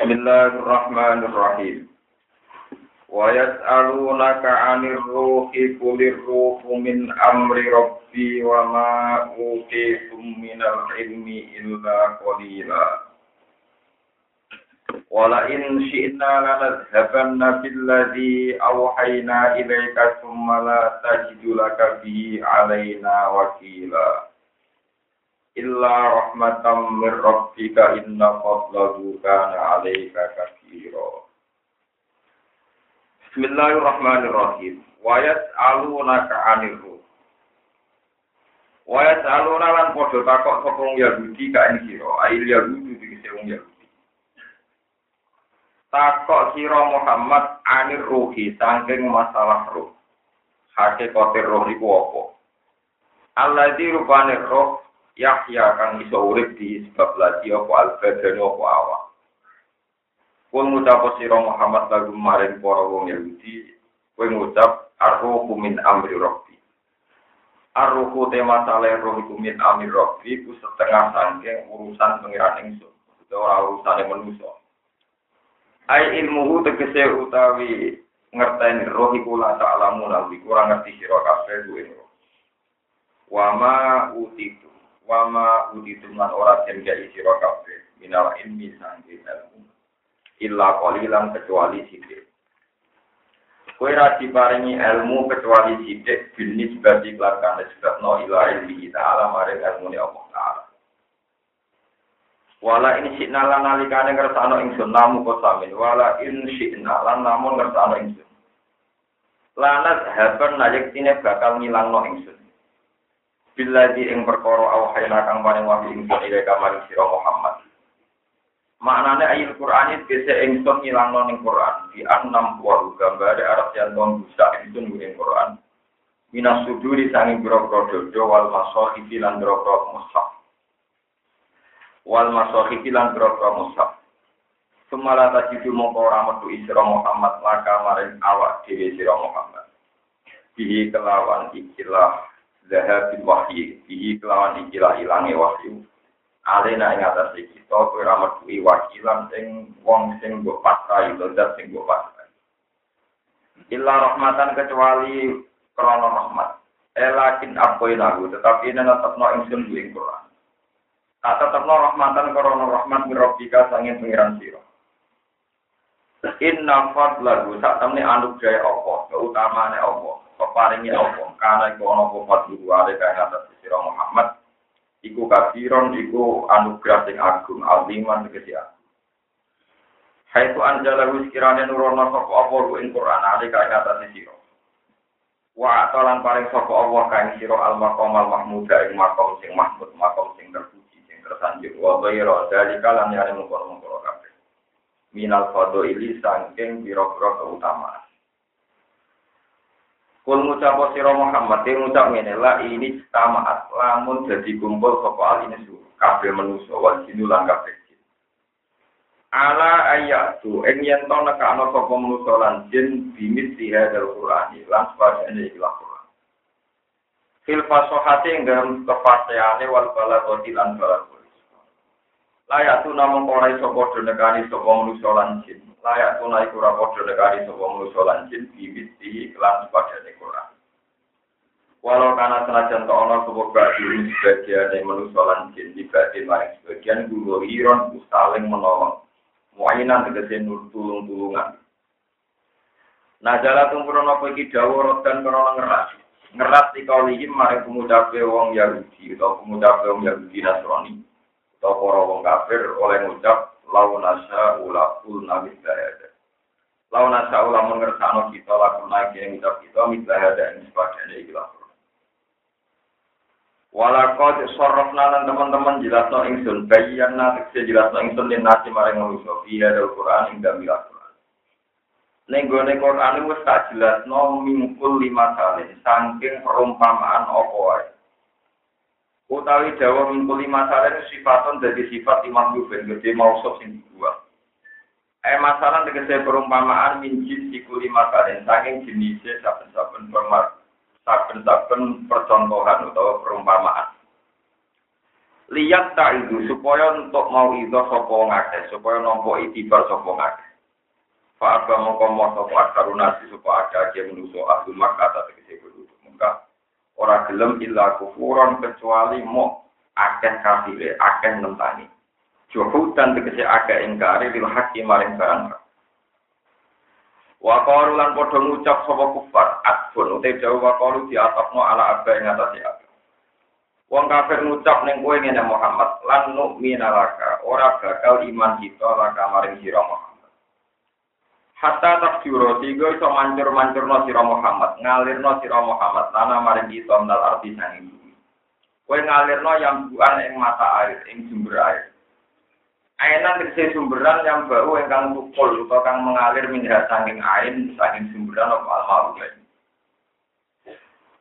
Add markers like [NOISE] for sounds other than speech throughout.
Bismillahirrahmanirrahim. Wa yas'alunaka 'anir ruhi qulir ruhu min amri rabbi wa ma utitum minal ilmi illa qalila. Wala in syi'na lanadhabanna billadhi awhayna ilaika thumma la tajidu laka bihi 'alaina wakila. Illa rahmatam mir rabbika inna fadlahu kana 'alaika kabira Bismillahirrahmanirrahim. Wa yas'alunaka 'anil ruh. Wa yas'aluna lan padha takok sapa wong Yahudi ka ing sira. Ail Yahudi dikise wong Yahudi. Takok sira Muhammad 'anil ruhi saking masalah roh Hakikate roh iku apa? Alladzi rupane roh Yahya kang iso urip di sebab lagi apa al-badan apa awak. Kul ngucap sira Muhammad lagu maring para wong Yahudi, kowe ngucap arruhu min amri rabbi. Arruhu tema saleh roh iku min amri rabbi ku setengah sangking urusan pengiran ingsun, ora urusane manusa. Ai ilmuhu tegese utawi ngerteni roh iku la ta'lamu nabi kurang ngerti sira kabeh duwe roh. Wama utitu wama uditum lan ora den gawe sira kabeh minal ilmi sangge ilmu illa qalilan kecuali sithik kowe ra diparingi ilmu kecuali sithik binis bagi kelakan sebabno ila ilmi ta'ala maring ilmu Allah taala. Wala in syi'na lan nalikane ngersano ingsun namu kosamin wala in syi'na lan namun ngersano ingsun lanat haban najek tine bakal ngilangno ingsun Bila di ing perkara awhayna kang paring wahyu ingsun ila kamari sira Muhammad. Maknane ayat Quran itu bisa ingsun ngilangno ning Quran di enam buah gambar Arab yang don bisa ingsun ning Quran. Minas suduri sangi biro-biro dodo wal masohifi lan biro-biro mushaf. Wal masohifi lan biro-biro mushaf. Sumala tajidu mongko ora metu Muhammad laka maring awak dhewe sira Muhammad. Bihi kelawan ikilah zahabil wahyi. Bihi kelawan ikilah ilange wahyu. Alena ing atas kita kowe ra metuhi wakilan sing wong sing mbok pasrai zat sing mbok pasrai illa rahmatan kecuali krana rahmat. Elakin apoi lagu tetapi ini tetapno ingsun ing Quran. Tak tetapno rahmatan krana rahmat mirobika sangin pengiran sira. Inna fadlahu sak temne anugerah Allah, keutamane Allah peparingi apa karena iku ana apa fadlu wale kang atas sira Muhammad. Iku kafiron iku anugerah sing agung aliman tegese Hai tu anjala wis kirane nurono sapa apa ku ing Quran ali kang atas sira. Wa atalan paring sapa Allah kang sira al maqam al mahmuda ing maqam sing mahmud maqam sing terpuji sing tersanjung. Wa ghairu dalika lan yane mungkon-mungkon kabeh. Minal fadhili saking biro-biro keutamaan Kul ngucap sira Muhammad yang ngucap ngene la ini tamaat lamun jadi kumpul sapa al ini su kabeh manusa wal jinu lan kabeh Ala ayatu ing yen to nekano sapa manusa lan jin bimit dihadal Qur'an lan sepadane ikhlas Qur'an. Fil fasahati ing dalam kepastiane wal balagati lan balagati. Layak tu namung ora iso padha nekani sapa manusa lan jin layak tunai kura podo negari sopo manusia lanjin bibit di kelas pada Quran. Walau karena senajan to ono sopo bagi sebagian yang manusia lanjin di bagian lain sebagian guru iron saling menolong. Muayinan tegese nur tulung tulungan. Nah jala tumpuran apa iki dawa rotan krono ngeras. Ngeras di kaulihim maring pemuda wong Yahudi atau pemuda wong Yahudi Nasrani. Atau para wong kafir oleh ngucap lau nasa ula ul nabi ada. Lau nasa ula mengersano kita laku naik yang kita kita mitlah ada yang sebagainya ikhlas. Walakot sorof nalan teman-teman jelas no ingsun bayian nanti jelas no ingsun din nasi maring manusia via dal Quran hingga milah Quran. Nenggone Quran itu tak jelas no mingkul lima kali saking perumpamaan opo utawi dawa mingkuli masalah sifaton dari sifat imam yubin gede mausuf sing dibuat. Eh masalah tegese perumpamaan minjis sikuli masalah saking jenisnya saben-saben permar saben-saben percontohan atau perumpamaan. Lihat tak itu supaya untuk mau itu sopo ngake supaya nompo itibar sopo ngake Fa'aba mongko sopo akarunasi supaya ada aja menuso ahlu maka atas muka ora gelem illa kufuran kecuali mau akeh kafire akeh nentani dan tegese akeh ingkari lil hakim maring barang. Wa qalu lan padha ngucap sapa kufar adfun ute jauh wa qalu diatokno ala abba ing atase abba Wong kafir ngucap ning ngene Muhammad, lan nu'mina laka, ora bakal iman kita laka maring sira. Hatta takjuro tiga iso mancur-mancurno sira Muhammad, ngalirno sira Muhammad tanah maring kita menal arti sanging bumi. Kowe ngalirno yang buan ing mata air, ing sumber air. Ainan tegese sumberan yang bau ingkang tukul utawa kang mengalir minyak saking air, saking sumberan apa al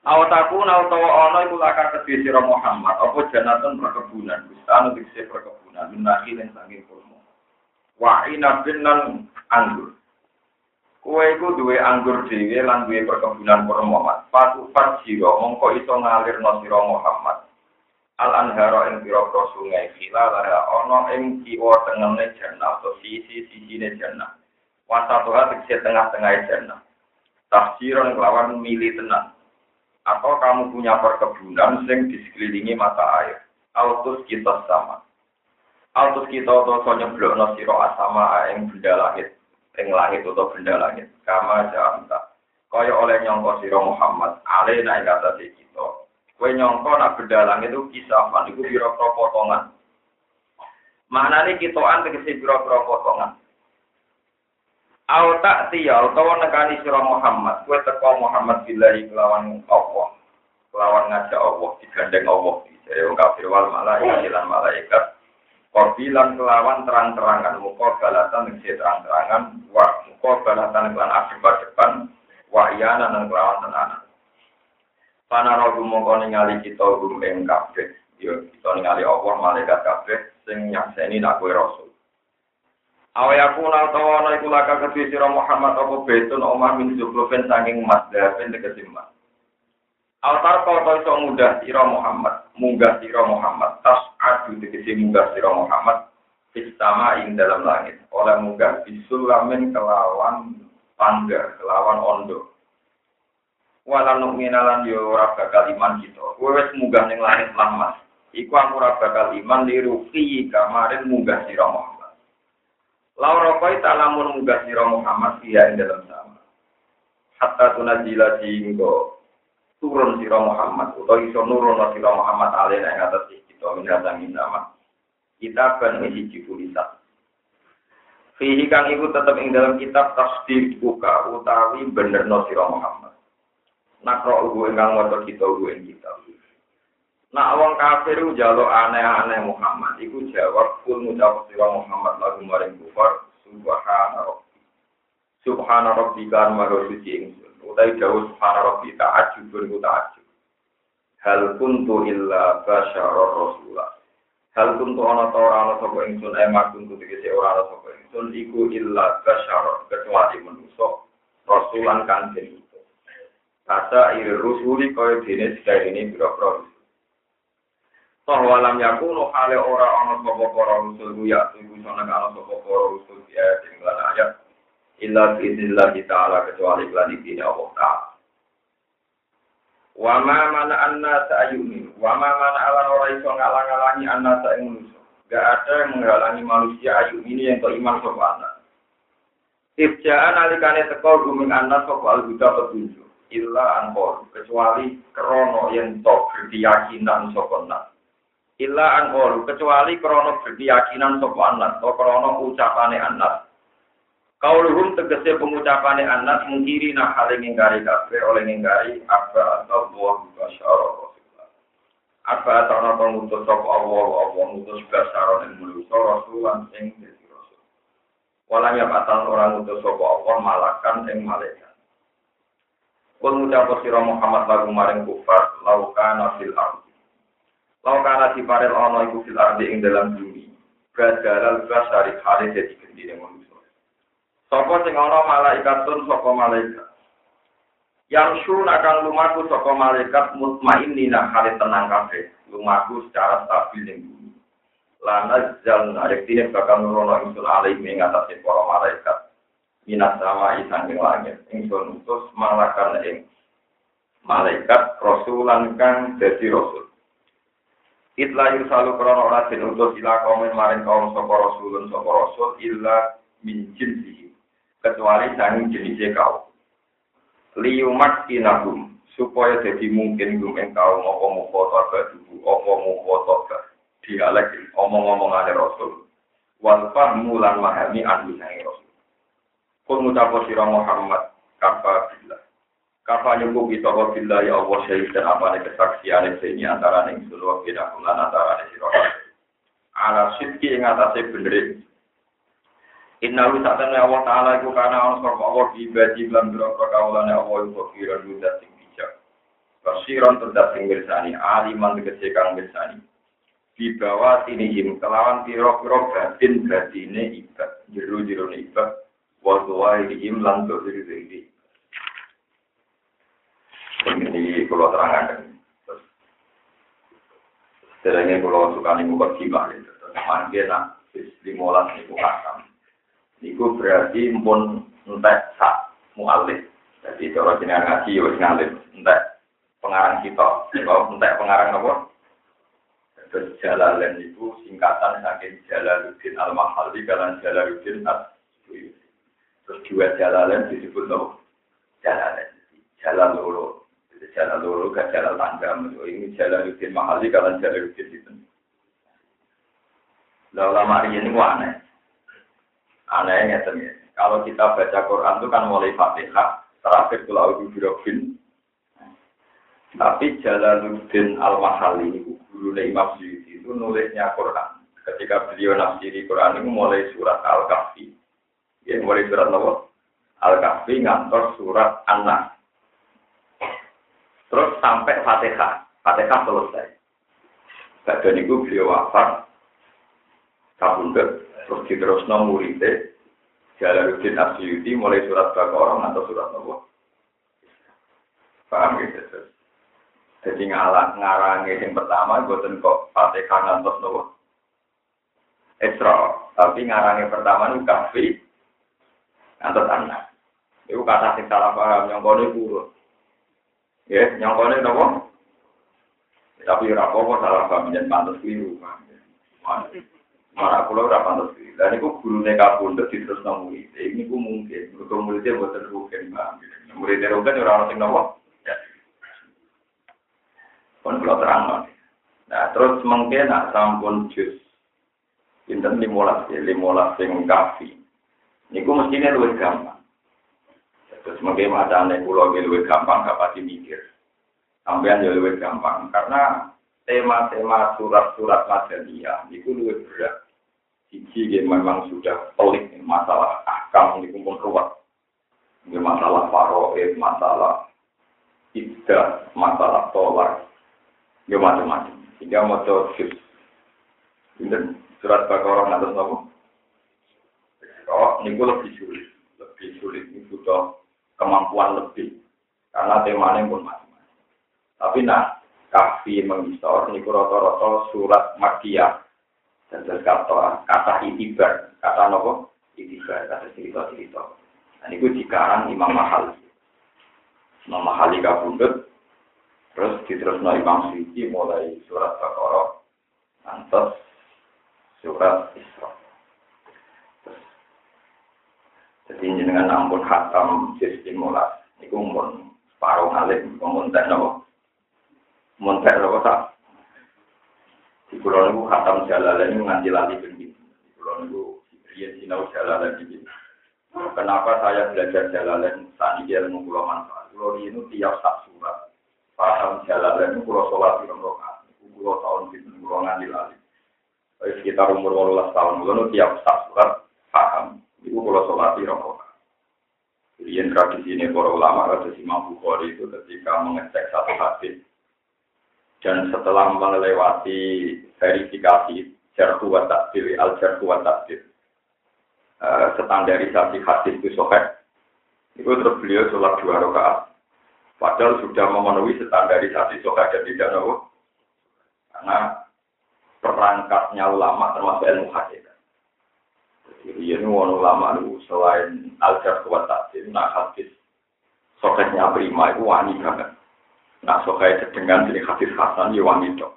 Awataku utawa ana iku lakar kedhe sira Muhammad apa janatun perkebunan bustan dikse perkebunan minaki lan saking kurma. Wa inabin anggur. Kowe iku duwe anggur dhewe lan duwe perkebunan kurma. Patu sira mongko iso ngalirno sira Muhammad. Al anhara ing pira-pira sungai khilala ana ing kiwa tengene jannah atau sisi-sisine jannah. Wasatuha tegese tengah-tengah jannah. Tafsiran kelawan milih tenang atau kamu punya perkebunan sing di sekelilingi mata air. Autus kita sama. Autus kita atau soalnya blok no siro asama yang benda langit, yang langit atau benda langit. Kama jamta. Kaya oleh nyongko siro Muhammad, ale naik kata si kita. Kue nyongko nak benda langit itu kisahan, itu biro-biro potongan. Mana nih kitoan tegesi biro-biro potongan. Au tak tiya utawa nekani sira Muhammad, kowe teko Muhammad billahi kelawan Allah. Kelawan ngajak Allah digandeng Allah dari wong kafir wal malaikat lan malaikat. Korbilan kelawan terang-terangan muka balatan yang terang-terangan wa muka balatan kelan akibat depan wa iyana kelawan tenanan. Panaro mongko ningali kita gum ing kabeh. Yo kita ningali Allah malaikat kabeh sing nyakseni nak rasul. Awayaku nal tawana iku laka Muhammad apa betun omah min zukhrufen saking emas dapen tegese emas. Altar kau iso mudah sira Muhammad, munggah sira Muhammad, tas adu tegese munggah sira Muhammad Sistama ing dalam langit. Oleh munggah bisulamin kelawan pangga, kelawan ondo. Walau numinalan yo ora bakal iman kita. Kowe munggah ning langit lah Mas. Iku aku ora bakal iman lirufi kamarin munggah sira Muhammad. Laura koi lamun munggah sira Muhammad dia ing dalam sama. Hatta tunajila singgo turun sira Muhammad utawa iso nurun sira Muhammad alena ing atas kita minata minama. Kita akan isi tulisan. Fihi kang iku tetep ing dalam kitab tasdir buka utawi bener no sira Muhammad. Nakro ugu ingkang maca kita ugu ing kitab. Nak wong kafir jalo aneh-aneh Muhammad, iku jawab kul ngucap sira Muhammad lagu maring kufar subhana rabbi. Subhana rabbi kan maha suci ingsun. Utai jauh subhana rabbi ta'ajubun ku ta'ajub. Hal kuntu illa basyara rasulah. Hal kuntu ana ta ora ana sapa ingsun emak kuntu tegese ora ana sapa ingsun iku illa basyara kecuali manusa rasulan kan itu. Kata iri rusuli kaya dene sekali ini biro-biro bahwa lam yakunu hale ora ana sapa para rusul ya tunggu sana ana sapa para rusul ya ing ayat illa biiznillah taala kecuali lan iki Allah taala wa ma mana anna ta'yuni wa ma mana ala ora iso ngalang-alangi anna ing manusia. Gak ada yang menghalangi manusia ayu ini yang iman sapa anak. Ibjaan alikane teko guming anak sapa al-huda petunjuk. Illa angkor kecuali krono yang tok berkeyakinan sapa illa an kecuali krono berkeyakinan sapa anak atau krono ucapane anak Kauluhum tegese pengucapane anak mengkiri nah hal ngingkari kabeh oleh ngingkari apa atau buah basyara. Apa atau pengutus sapa Allah Allah ngutus basyara ing manusa rasulan ing dadi rasul. Walam ya batal orang ngutus sapa Allah malakan ing malaikat. Pengucap sira Muhammad lagu maring kufar laukana fil ardh Lau kana diparel ono iku fil ardi ing dalam bumi. Badalal basari hale dadi gendine manusia. Sapa sing ana malaikatun sapa malaikat. Yang sun akan lumaku sapa malaikat mutmainnina hale tenang kabeh. Lumaku secara stabil ning bumi. lana zal narektine bakal nurono ingsun alai ing atase para malaikat minat sama isang ing langit ingsun utus malakan ing malaikat rasulan kang dadi rasul Itla yusalu krono ora den utus ila kaum maring kaum sapa rasulun sapa rasul illa min jinsihi kecuali sanging jenisnya kaum. Liyumat inagum supaya jadi mungkin gum ing kaum apa mukhota baduhu apa mukhota dialek omong-omongan Rasul. Wal fahmu lan mahami sange Rasul. Kul mutapo sira Muhammad kafa billah. Kafa nyukup kita wa billah ya Allah syahid dan apa nih kesaksian ini antara ning sulwa kita kulan antara ning sira ala sidki ing atase Inna lu saat Allah Ta'ala iku kana ono sapa Allah ibadi lan biro kaulane Allah iku kira dudat sing bijak. Basiron terdat sing mirsani, aliman tegese kang mirsani di bawah tinihim kelawan piro-piro batin batine ibad jero-jero ibad wa tuwaihim lan dohir diri ini kalau terangkan Sebenarnya kalau suka nih buka kibah itu, mungkin nak limolas niku hakam. Niku berarti pun entek sak mualif. Jadi kalau jenengan ngaji wis ngalim entek pengarang kita, kalau entek pengarang apa? Terus Jalalain itu singkatan saking Jalaluddin Al-Mahali kalian Jalaluddin al Terus dua Jalalain disebut no Jalalain. Jalal loro. Jalal loro gak Jalal tangga. Ini Jalaluddin Mahali kalian Jalaluddin itu. Lalu lama ini aneh. Anehnya ya. Kalau kita baca Quran itu kan mulai Fatihah, terakhir Pulau Birobin, tapi Jalaluddin Al-Mahali itu guru Imam Suyuti itu nulisnya Quran. Ketika beliau nafsiri Quran itu mulai surat Al-Kahfi. Ya, mulai surat apa? Al-Kahfi ngantor surat An-Nas. Terus sampai Fatihah. Fatihah selesai. Badan itu beliau wafat. Kabundut. Terus diterusno muridnya. Jalaluddin Asyuti mulai surat Baqarah atau surat apa? Paham gitu terus. Jadi ngalah ngarangi yang pertama buatan kok Fatihah ngantos nopo. Isra, tapi ngarangi pertama nu kafi ngantos anak. Itu kata sing salah paham yang kono iku. Ya, yang kono nopo? Tapi apa salah paham yen pantes keliru. Marah pulau ora pantes keliru. Dan itu gurune kabundut diterus nang murid. Ini ku mungkin, mergo muridnya boten rugen, Mbak. Muridnya rugen ora ono sing nopo? pun kalau terang Nah, terus mungkin nak sampun jus pinten limolas ya, limolas sing kafi. Niku mestinya luwih gampang. Terus mungkin macamnya pulau luwih gampang, gak pasti mikir. Sampean ya luwih gampang karena tema-tema surat-surat Madaniyah niku luwih berat. Siji memang sudah pelik masalah akam niku pun ruwet. Masalah faroe, masalah ibdah, masalah tolak, ya macam-macam. Sehingga mau jus. Dan surat Baqarah nanti nopo. Oh, ini lebih sulit, lebih sulit. Ini butuh kemampuan lebih. Karena temanya pun macam-macam. Tapi nah, kafi mengistor, ini rata-rata surat Makiyah. Dan terus kata, kata itibar, kata nopo, itibar, kata cerita-cerita. Dan itu dikarang Imam Mahal. Imam Mahali kabundut, Terus diterusno Imam Syuuti mulai surat Baqarah nantos surat Isra. Jadi dengan ampun khatam sistem mulas, itu pun separuh alim, memuntek nopo, muntek nopo tak. Di pulau itu khatam jalalan ini nganti lali begitu. Di pulau itu dia sinau jalalan ini. Kenapa saya belajar jalalan saat ini ilmu pulau manfaat? Pulau ini tiap tak surat paham jalan dan pulau sholat di rombongan, pulau tahun di rombongan di lali. Sekitar umur 18 tahun, lalu tiap sak surat paham, itu pulau sholat di. Jadi yang tradisi ini para ulama kata Imam Bukhari itu ketika mengecek satu hadis dan setelah melewati verifikasi jarhu wa takdir, al jarhu wa takdir, uh, standarisasi hadis itu sohek, itu terus beliau sholat dua rakaat Padahal sudah memenuhi standarisasi soka dan tidak tahu. Karena perangkatnya ulama termasuk ilmu hakikat. Jadi ini ulama itu selain aljar kuat tadi, nah hadis soketnya prima itu wani banget. Nah soket dengan jadi hadis hasan ya wani dong.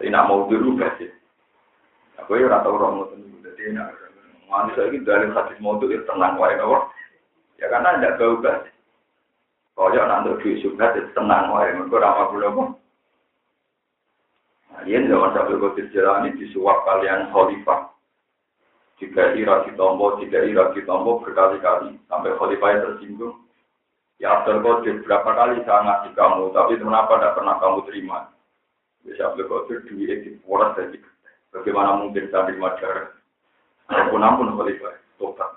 Tapi nak mau dulu sih. Aku ya rata orang mau tunggu. Jadi wani saya ini dari hadis mau dulu ya tenang wae Ya karena tidak bau sih. Kaya nanti duit juga tenang wae. Mereka ramah belum Nah, ini zaman sampai kotir jalani disuap kalian khalifah. Jika ira ditombo, jika ira ditombo berkali-kali sampai khalifah tersinggung. Ya Abdul Qadir berapa kali saya ngasih kamu, tapi kenapa tidak pernah kamu terima? Ya Abdul Qadir duit di poros dari Bagaimana mungkin saya terima darah? Ampun ampun khalifah, tobat.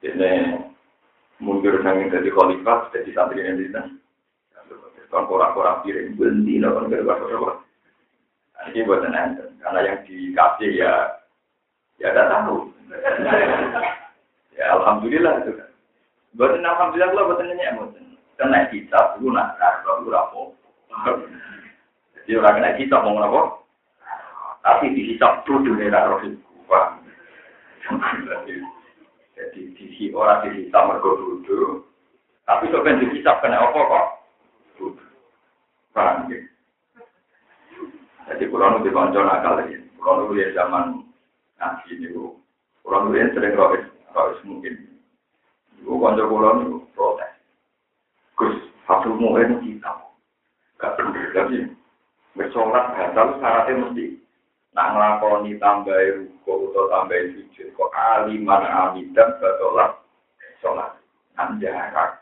Ini mundur sangat dari khalifah, jadi santri ini. Kan korak-korak piring, berhenti, kan kira-kira ini buat enten, karena yang dikasih ya ya tidak tahu. [LAUGHS] ya alhamdulillah itu kan. Buat alhamdulillah kalau buat nanya buat kena kita itu nak itu rapo. Jadi orang kena kita mau apa? Tapi dihisap tuh dunia roh itu. Jadi di orang dihisap mergo dulu. Tapi sebenarnya dihisap kena apa kok? Paham ya? Jadi kurang lebih konco nakal lagi. Kurang lebih ya zaman ngaji ini. Kurang lebih sering rois mungkin. Ibu konco kurang itu protes. Gus, satu mungkin kita. Gak bener lagi. Bersolat batal syaratnya mesti nak ngelakoni tambah ruko atau tambah sujud kok aliman amidan batolah sholat nan jarak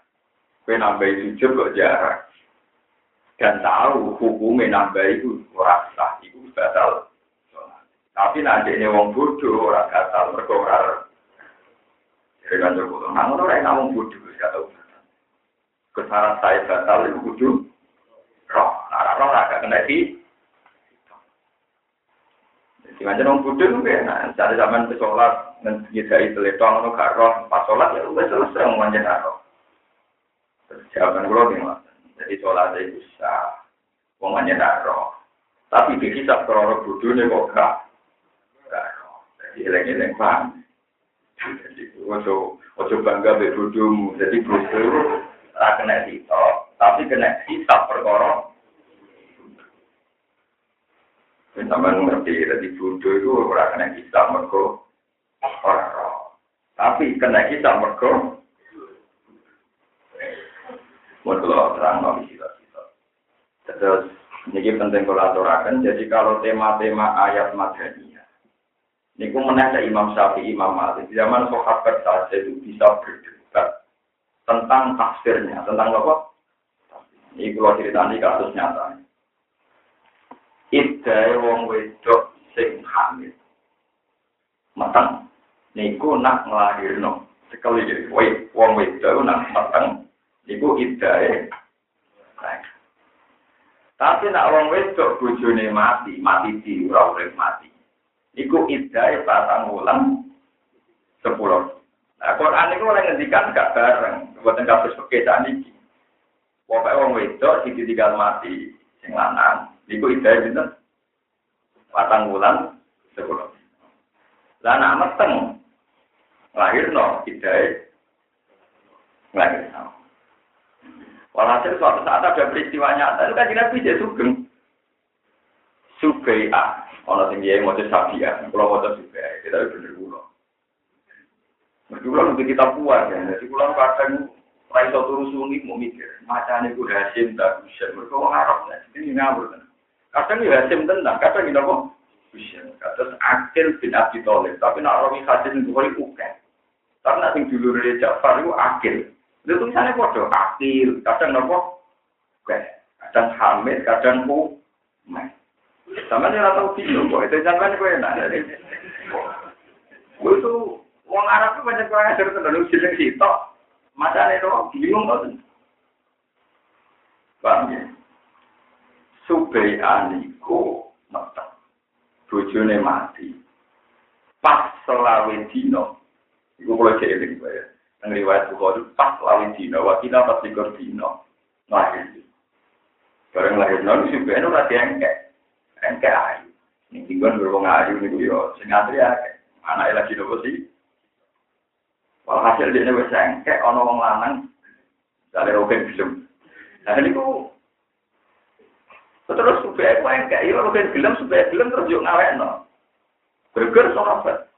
kue nambah sujud kok jarak dan tahu hukumnya nambah itu orang sah itu batal. Tapi nanti ini wong bodoh orang batal berkorar. Jadi kan cukup namun orang yang ngomong bodoh gak tahu. Kesaran saya batal. Roh, nah roh agak kena di. Jadi macam orang ya, nah, cari zaman ke sholat, ngedai teletong, itu gak roh, pas sholat ya udah selesai ngomongnya roh. Terus jawaban gue gimana? Jadi sholat itu sah. Wong aja roh. Tapi dihisap krono nih kok gak. Gak roh. Jadi eleng-eleng paham. Ojo ojo bangga be bodohmu. Jadi bodoh tak kena sitok, tapi kena hisap perkara. Sama ngerti, jadi bodoh itu orang kena hisap mergo orang. Tapi kena hisap mergo Mau kalau terang kita kita. Terus ini penting kalau aturakan. Jadi kalau tema-tema ayat madaniyah, ini ku menanya Imam Syafi'i, Imam Malik. Zaman sahabat saja itu bisa berdebat tentang tafsirnya, tentang apa? Ini kalau cerita ini kasus nyata. Idai wong wedok sing hamil. Matang. Niku nak ngelahirno. Sekali jadi, wong wedok nak matang Iku idae. Tapi nak wong wedok bojone mati, mati di ora mati. Iku idae patang wulan sepuluh. Nah, Quran itu oleh ngendikan gak bareng, buatan kasus pekerjaan ini. Pokoknya wong wedok sing ditinggal mati, sing lanang, iku idae pinten? Patang wulan sepuluh. Lah anak meteng lahir no idae lahir no. Walhasil suatu saat ada peristiwa nyata, itu kan Nabi jadi sugeng. Sugai A, orang tinggi yang mau sabia, kalau mau sugai, kita bener dulu. Mereka untuk kita puas ya, jadi pulang kadang Rai satu rusungi mau mikir, macam ini gue hasim tak bisa, mereka mau harap ya, ini ngawur kan. Kadang ya hasim tentang, kadang ini apa? Bisa, kadang akil bin Abi Thalib, tapi nak rawi hasim itu kali uken. Karena yang dulu dari Ja'far itu akil, itu tulisannya bodoh, akil, kadang nopo, kadang hamid, kadang ku, sama dia tahu bingung kok, itu jangan gue enak. Gue tuh, uang Arab tuh banyak banget dari terlalu siling sitok, masa itu bingung tuh. Paham ya? Subai aniku meteng, bojone mati, pas selawe dino, itu kalau jadi ya. Yang riwayat Bukhari pas lali dino, wakina pas likur dino. Lahir. Barang lahir, nanti si Beno lagi engke. Engke ayu. Ning tinggal berwong ayu niku yo sing antri akeh. Anake lagi nopo sih? Walhasil dia wis engkek ana wong lanang dari rogen film. Nah niku terus supaya aku engkek yo rogen film supaya film terus yo ngawekno. Berger sahabat.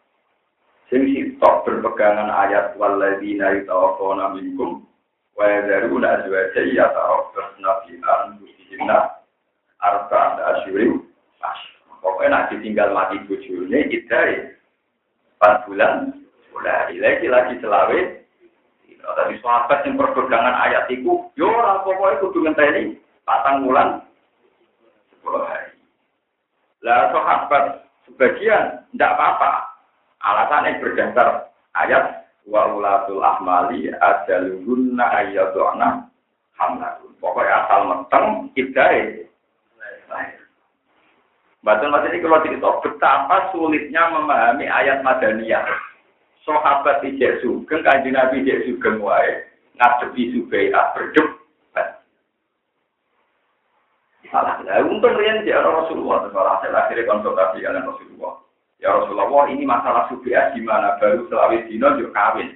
Sing sitok berpegangan ayat walladzina yatawaffawna minkum wa yadharuna azwaja yatarabbasna fi anfusihim arba asyuri pokoknya nak ditinggal mati bujurnya kita empat bulan mulai lagi lagi selawe. Tadi sahabat yang perpegangan ayat itu yo orang pokoknya kudu ngenteni patang bulan sepuluh hari. Lah sahabat sebagian tidak apa-apa. Alasannya berdasar ayat wa ulatul ahmali ajaluhunna ayyaduna hamlahun. Pokoknya asal meteng idai Batul Mas ini kalau cerita betapa sulitnya memahami ayat Madaniyah. Sahabat tidak sugeng, kanji Nabi tidak sugeng wae, ngadepi Subai'ah berdebat. Salah, lah untung rian dia Rasulullah, setelah akhirnya konsultasi dengan Rasulullah. Ya Rasulullah, ini masalah Subai'ah gimana? Baru selawis dino juga kawin.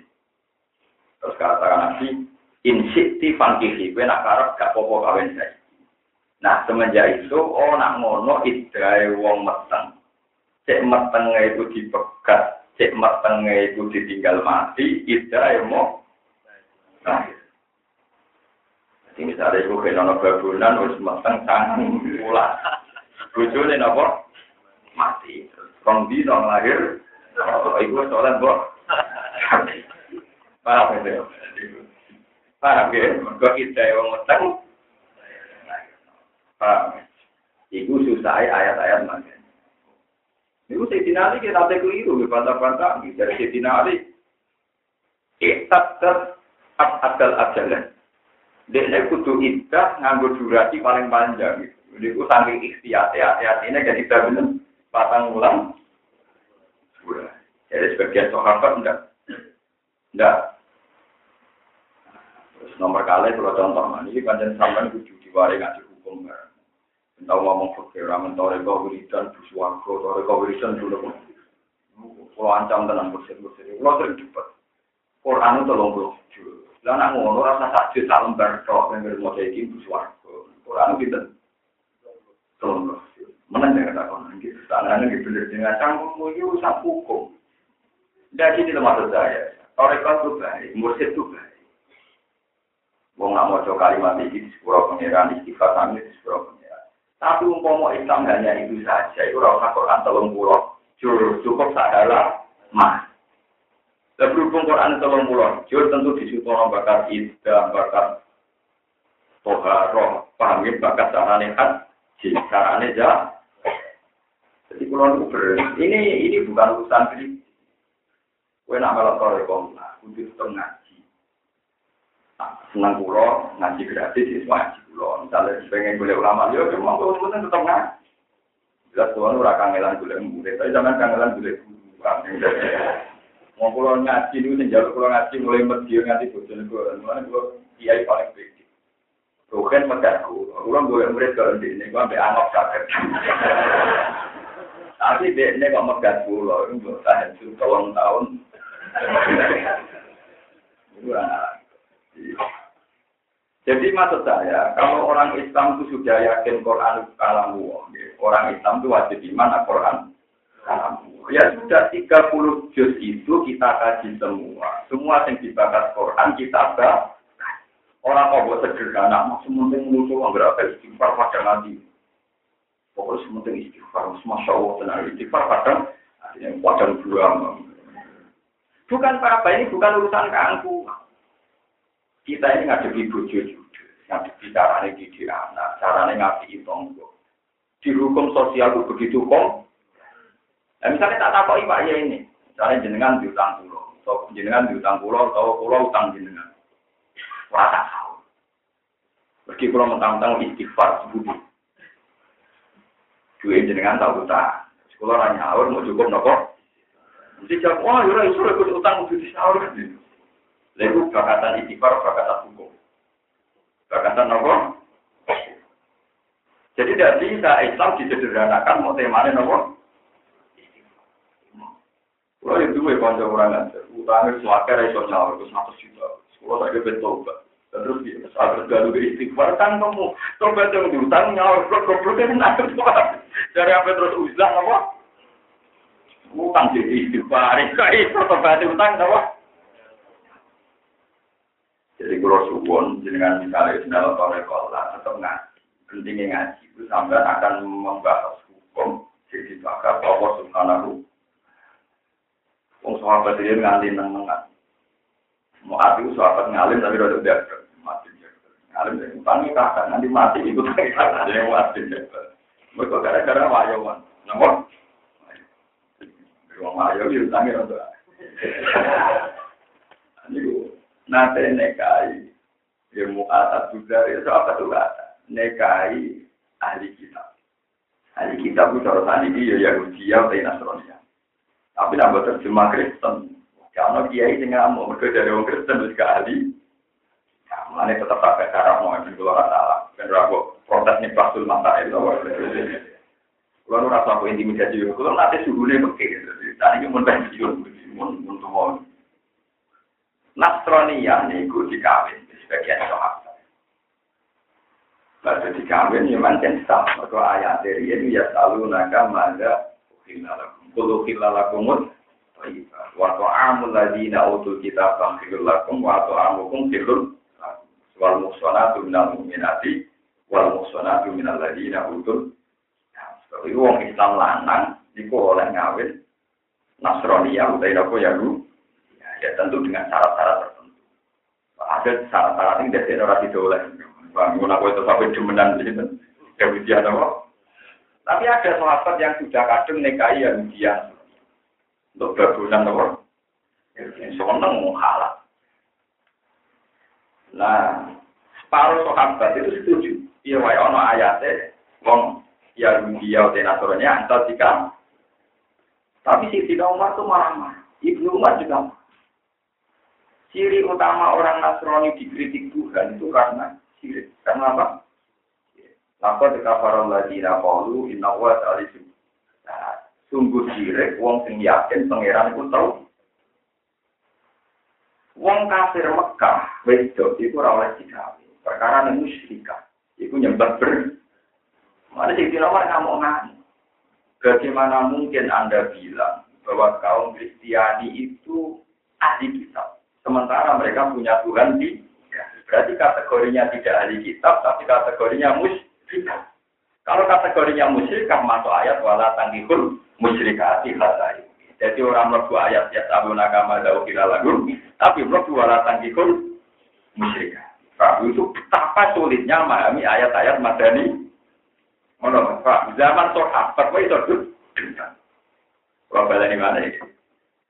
Terus katakan Nabi, insikti fankihi, gue nak gak popo kawin saya. Nah semenjak itu, oh nak ngono idai wong meteng. Cek metengnya itu dipegat, cek metengnya itu ditinggal mati, idai mau. Nah, jadi misalnya itu kena nopo babunan, harus meteng tanggung pulang. Bujurnya nopo mati. Kong di dong lahir, oh, ibu soalnya mbok. Paham ya? Paham ya? Mereka idai wong meteng, Paham? Iku susah ayat-ayat mana. Iku Sayyidina Ali kita tak keliru, bantah-bantah. Dari Sayyidina Ali, Iktatar adal ajalan. Dia kudu idah nganggo durasi paling panjang. Jadi ku saking ikhtiar, ya ini jadi tidak benar. Patang ulang. Jadi sebagian sahabat enggak. Enggak. Terus nomor kali kalau contoh, ini panjang sampai kudu diwari ngaji hukum. Tahu ngomong fakir, ramen toreko wiridan, buswargo, toreko wiridan dulu. Kalau ancam tenang bersih-bersih, kalau sering cepat. Quran itu tolong bro. Lah nak ngono rasa sakit tak lembar tok yang mau jadi buswargo. Quran itu tolong bro. Mana jangan tak konon gitu. Tangannya gitu dengan canggung itu usah hukum. Jadi ini maksud saya. Toreko itu baik, mursid itu baik. Wong nggak mau kalimat ini sepuluh pengiran istighfar kami di sepuluh pengiran. Tapi umpama Islam hanya itu saja, itu rasa Quran telung pulau, jur cukup sadalah mah. Dan berhubung Quran telung pulau, jur tentu disuruh bakat ida, bakat toharoh, pahami bakat carane haji, carane jah. Jadi kalau ber, ini ini bukan urusan kritik. Kue nak malah tore kongna, untuk tengah senang pulau ngaji gratis itu pulau misalnya pengen boleh ulama yo cuma kalau temen tetap ngaji jelas tuan ora kangelan boleh murid. Tapi jangan kangelan boleh guru mau pulau ngaji itu sing jalur pulau ngaji mulai medio nganti bosan gue mana gue kiai paling baik Bukan megaku, orang boleh murid kalau di ini, gue ambil anggap sakit. Tapi dia ini kok megat pulau, ini buat tahan tahun tahun. Itu jadi maksud saya, kalau orang Islam itu sudah yakin Quran itu kalam orang Islam itu wajib iman Quran kalam Ya sudah 30 juz itu kita kaji semua. Semua yang dibahas Quran kita baca. Orang kok buat sederhana, maksud penting musuh berapa istighfar pada nanti. Pokoknya sementing istighfar, masya Allah tenang istighfar kadang yang padang buang. Bukan apa ini bukan urusan keangkuhan. Kita ini ngadepi bojo juga, ngadepi caranya didik anak, caranya ngadepi tonggo. Di hukum sosial itu begitu kok. Nah, misalnya tak tahu Pak ya ini, misalnya jenengan diutang pulau, atau jenengan diutang pulau, atau pulau utang jenengan. Rasa tahu. Pergi pulau mentang-mentang istighfar sebudi. Dua jenengan tahu utang. Sekolah nanya awal mau cukup nopo. Mesti jawab, wah, yura isu ikut utang untuk disaur. Lalu bakatan istighfar, bakatan hukum. Bakatan apa? Jadi tidak bisa Islam disederhanakan mau temanya nopo. Kalau itu gue konco orang aja, utangnya kira iso nyawa itu satu juta. Kalau saya betul Terus dia saat bergaduh ke istighfar kan kamu tobat yang diutang nyawa blok goblok kan nak Dari apa terus uzlah apa? Utang jadi istighfar, itu tobat utang apa? Jadi kalau suwon dengan misalnya dalam kolekola tetap ngaji, pentingnya ngaji itu sampai akan membahas hukum jadi bakal Allah Subhanahu Wong sahabat ini nganti nengan. Mau hati sahabat ngalim tapi udah udah mati. Ngalim dari utangi kakak nanti mati ikut kakak ada yang mati. Mereka gara-gara wayawan. Nomor. Wong wayo itu utangi untuk. Ini nanti nekai ilmu atas juga itu apa tuh nekai ahli kitab. Ahli kitab itu harus ahli dia ya Yahudi atau Nasrani. Tapi nak terjemah Kristen. Karena kiai sing ngamuk mergo dari orang Kristen gak ahli. Mana tetap pakai cara mau itu kalau salah. Ben ragu protes nih pasul mata itu. Kalau rasa aku intimidasi, kalau nanti suhunya begitu. Tadi mau pensiun, mau untuk mau. Nasrani niku dikawin sebagian sahabat. Lalu dikawin ya mantan sah. Maka ayat dari ini ya selalu naga mada ukhilalakum. Kulu khilalakumut wa ta'amul ladina utul kitab khilul lakum wa ta'amukum khilul wal muhsanatu minal mu'minati wal muhsanatu minal ladina utul Jadi wong Islam lanang iku oleh ngawin Nasrani yang utai apa ya lu ya tentu dengan syarat-syarat tertentu ada syarat-syarat yang dari orang tidak oleh bangun aku itu sampai demenan di sini kemudian apa tapi ada sahabat yang sudah kadung nikahi Yahudian untuk berbulan apa? Yang seneng halal. Nah, separuh sahabat itu setuju. Iya, wae ono ayatnya, wong Yahudi atau Nasrani antar jika. Tapi si Sina Umar itu marah-marah. Ibnu Umar juga. Ciri utama orang Nasrani dikritik Tuhan itu karena sirik. Karena apa? Lapa dekafaron ladina kalu inna wa salisu. Nah, sungguh sirik, wong sing yakin pangeran itu tahu. Wong kafir Mekah, wedok itu ora oleh. Perkara ning musyrikah, iku nyembah ber. Mana sing nomor ngamuk ngamuk. Bagaimana mungkin Anda bilang bahwa kaum Kristiani itu ahli kitab, sementara mereka punya Tuhan di ya, berarti kategorinya tidak ahli kitab, tapi kategorinya musyrik kalau kategorinya musyrikah masuk ayat wala tangihul musyrikati hatai. Jadi orang mlebu ayat ya tabu nakama dau kira lagu, tapi mlebu wala tangihul musyrikah. Pak itu betapa sulitnya memahami ayat-ayat madani. Mana Pak, zaman sahabat itu dengar. Kalau balani mana itu?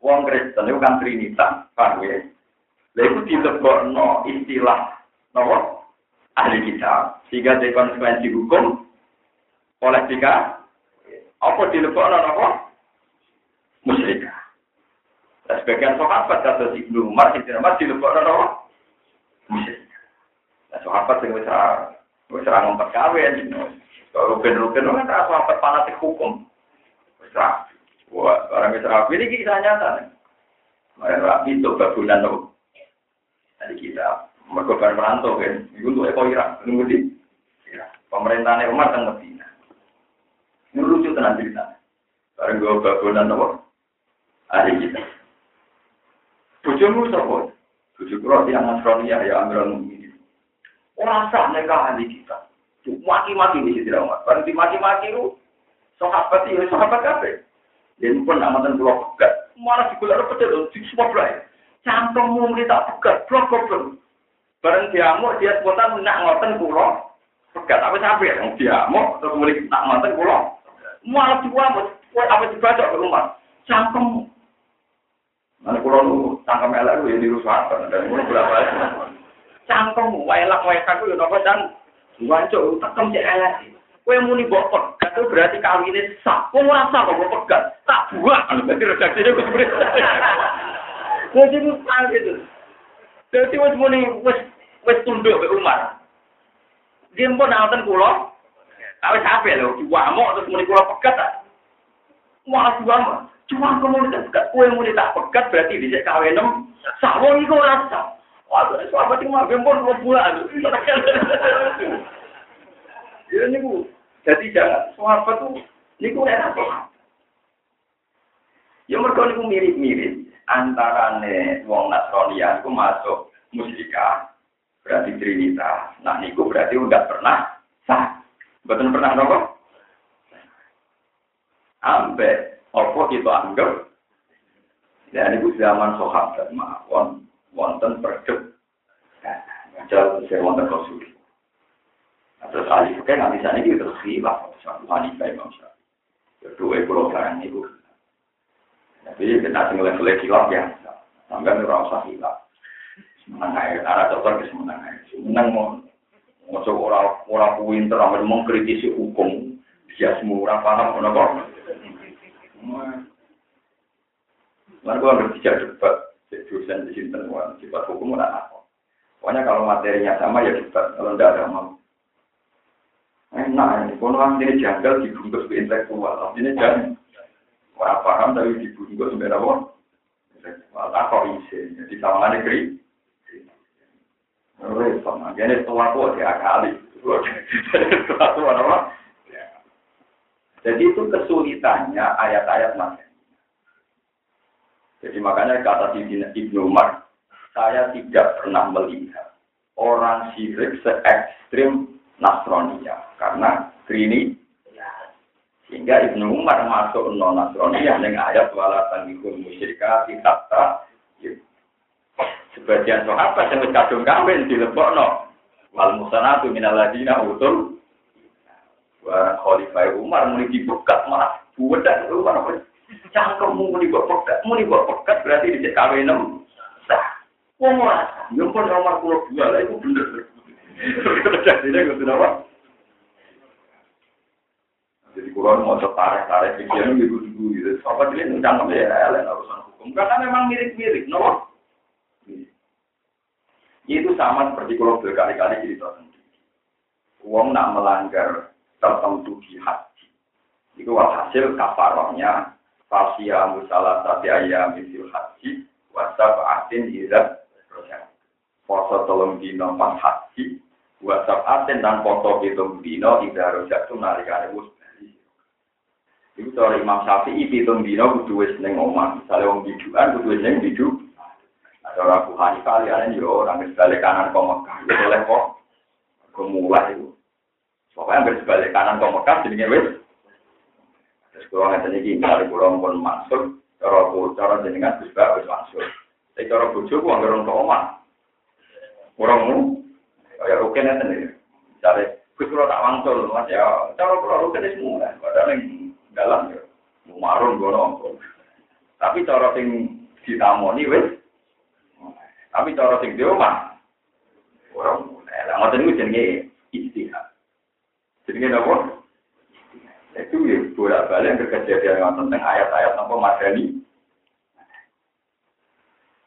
Wong Kristen itu kan Trinitas, Pak ya. Lalu ditebokno istilah nopo ahli kitab. Sehingga dari konsekuensi hukum oleh tiga apa dilebokno apa? Musyrik. Sebagian sahabat kata si Ibnu Umar sing dinamai dilebokno apa? Musyrik. Nah sahabat wis wis ora ngompet kawin. Kalau rugen-rugen kan sahabat fanatik hukum. Wis Wah, orang wis rapi ini kisah nyata. Mereka rapi itu babunan tuh. Tadi kita mereka bareng merantau kan, itu untuk Eko Irak, nunggu di Pemerintahnya Umar dan Medina. Ini lucu tenan cerita. Bareng gue babonan apa? Ahli kita. Bujumu sapa? Bujuk kula yang Nasrani ya ya Amirul Mukminin. Ora sah nikah ahli kita. Maki-maki di sini Umar. Bareng dimaki-maki lu sahabat ya sahabat kabeh. Dan pun amatan pulau pegat. Malah digolak pedet di semua belai. Cangkemmu tak pegat, blok blok. Bareng diamuk dia spontan nak ngoten kula. Pegat apa sampe yang diamuk terus mulai nak ngoten kula. Malah diamuk, kowe apa dibaca ke rumah. Cangkem. Mana kula nu cangkem elek ya dirusak dan mulai berapa Cangkem wae lak wae kaku yo napa dan wancuk tekem cek elek. Kowe muni mbok pegat itu berarti kawine sah. Kok ora sah kok pegat. Tak buang. Berarti redaksine kudu Jadi mustahil gitu. Jadi wis muni wis wis tunduk ke Umar. Dia pun nanten kula Awes sampe lho, diwamuk terus muni kula pegat ta. Wah, diwamuk. Cuma kamu tak pegat, kue muni tak pegat berarti dhisik kawin nem. Sawon iku ora sah. Wah, sahabat iki mah gempur dua bulan. Ya niku. Jadi jangan sahabat tuh niku ora sah. Ya mergo niku mirip-mirip antarane wong Nasrani iku masuk musyrikah berarti Trinitas. Nah niku berarti udah pernah sah. Betul pernah nopo? Ambek apa kita anggap dan itu zaman sahabat mawon wonten perdeb ngajal saya wonten rasul terus ahli fikih nanti sana itu terus khilaf satu hanifah imam syafi'i kedua pulau barang itu tapi kita tinggal level khilaf ya sampai ora usah khilaf menang ae arah dokter ke menang ae menang mau Masuk orang orang pinter, amal mengkritisi hukum, dia semua orang paham, orang kok. Lalu kalau berbicara debat, dosen di sini temuan, sifat hukum mana apa? Pokoknya kalau materinya sama ya debat, kalau tidak ada mau. Enak ini, kalau orang ini janggal dibungkus ke intelektual, ini jangan. Orang paham tapi dibungkus ke apa? Intelektual, tak kok isi, jadi sama negeri. Repot, makanya setelah itu dia kali. Setelah itu apa? Jadi itu kesulitannya ayat-ayat masih. Jadi makanya kata Ibnu Umar, saya tidak pernah melihat orang syirik se ekstrim Nasronia karena ini sehingga Ibnu Umar masuk non Nasronia dengan ayat walatan ikut musyrikati hatta sebagian sahabat yang kadung kawin di no wal musanatu minal ladina utul barang khalifah Umar mulai dibuka malah budak Umar Cangkemmu muni kok pekat, muni kok pekat berarti di kawin enam. Sah. Wong ora. Yo pun nomor pulau dua lah itu bener. Jadi ini gue apa? Jadi kurang mau tarik tarik pikiran gitu dulu gitu. Apa dia cangkem ya lain urusan hukum karena memang mirip-mirip, no? Itu sama seperti kalau berkali-kali cerita sendiri. Uang nak melanggar tertentu di haji. Itu hasil kafarohnya Fasia musalah tapi ayam misil haji wasab atin irat Poso tolong dino pas haji wasab atin dan foto hitung dino ida rojak tu nalikane wus Ini cara Imam Syafi'i itu itu bina kudu wis ning omah. Misale wong biduan kudu wis ning bidu. Ada orang Buhari kali ada yo orang misale kanan kok Mekah yo oleh kok kemulah itu. Pokoknya hampir sebalik kanan kok Mekah jenenge wis. Terus kula ngateni iki misale kula pun maksud cara cara jenengan wis bae wis maksud. Tapi cara bojo ku anggere untuk omah. Orangmu ya oke nanti. Misale kuwi kula tak wangsul, Mas ya cara kula rutin semua. Padahal yang dalam ya, marun nongkrong. Tapi cara sing ditamoni wes, tapi cara sing di rumah, orang mulai. Lah ngoten niku jenenge istihad. Jenenge napa? Itu ya bolak balik kejadian yang tentang ayat-ayat apa madani.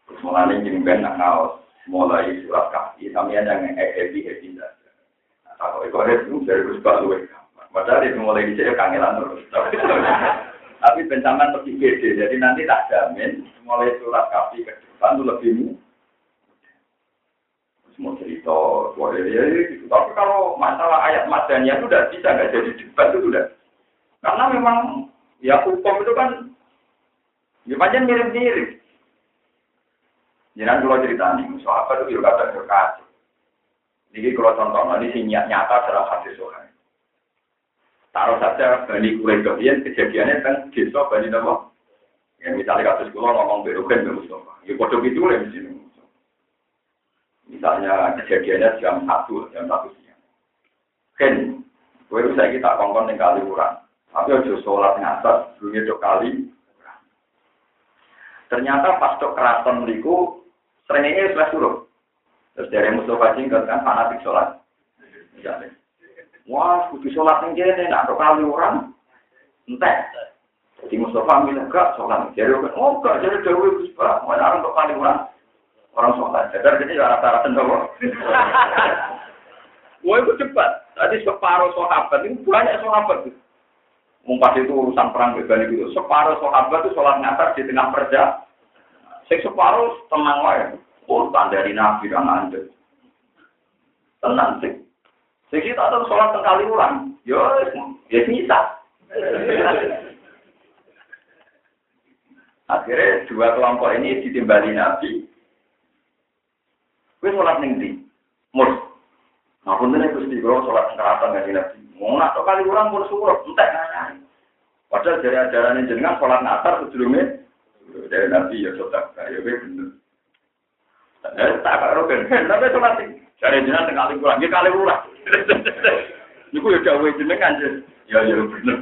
Terus mulai ini ben nak mulai surat kaki, kami ada yang happy happy saja. Nah, kalau itu ada itu dari Gus Pak. Padahal itu mulai dicek kangelan terus. Tapi bencaman lebih gede, jadi nanti tak jamin mulai surat kaki ke depan itu lebih semua cerita, ya. Tapi kalau masalah ayat madaniya itu udah bisa nggak jadi debat itu udah. Karena memang ya hukum itu kan ya macam mirip-mirip. Jangan kalau cerita nih, apa itu juga kata berkasih. Jadi kalau contoh ini nyata dalam hati sohail. Taruh saja Bani Quraidah kejadiannya kan desa Bani Nama. Ya misalnya kasus kulo ngomong berukan be Mustafa. Ya bodoh gitu lah di sini. Misalnya kejadiannya jam satu, jam satu siang. Ken, gue bisa kita kongkong tinggal liburan. Tapi ojo sholat ngatas, dunia dua kali. Ternyata pas dok keraton meriku, seringnya sudah suruh. Terus dari Mustafa Jingkat kan fanatik sholat. Wah, kudu sholat yang jadi, nak kali orang. Entah. Jadi Mustafa bilang, enggak, sholat. Jadi, oh enggak, jadi Dewi Gus Pak, mana orang kali orang. Orang sholat. Jadi, jadi rata-rata sendiri. [LAUGHS] Wah itu cepat. Tadi separuh sahabat itu banyak sahabat. Mumpas itu urusan perang bebani itu. Separuh sahabat itu sholat ngasar di tengah perja. Sing separuh tenang wae. Oh, dari nabi dan anda. Tenang sih. Sing kita terus sholat sekali ulang. Yo, ya bisa. Akhirnya dua kelompok ini ditimbali nabi. Gue sholat ning di. Mur. Nah, ini Gusti kalau sholat keratan nggak nabi. Mau nak kali orang pun suruh, entek nanya. Padahal dari ajaran jenengan sholat natar sebelumnya dari nabi ya sholat ya bener. Eh, tak karo ben, tapi sholat dari jenengan kali kurang, ya kali kurang. [LAUGHS] Niku ya gawe jenengan ya ya bener.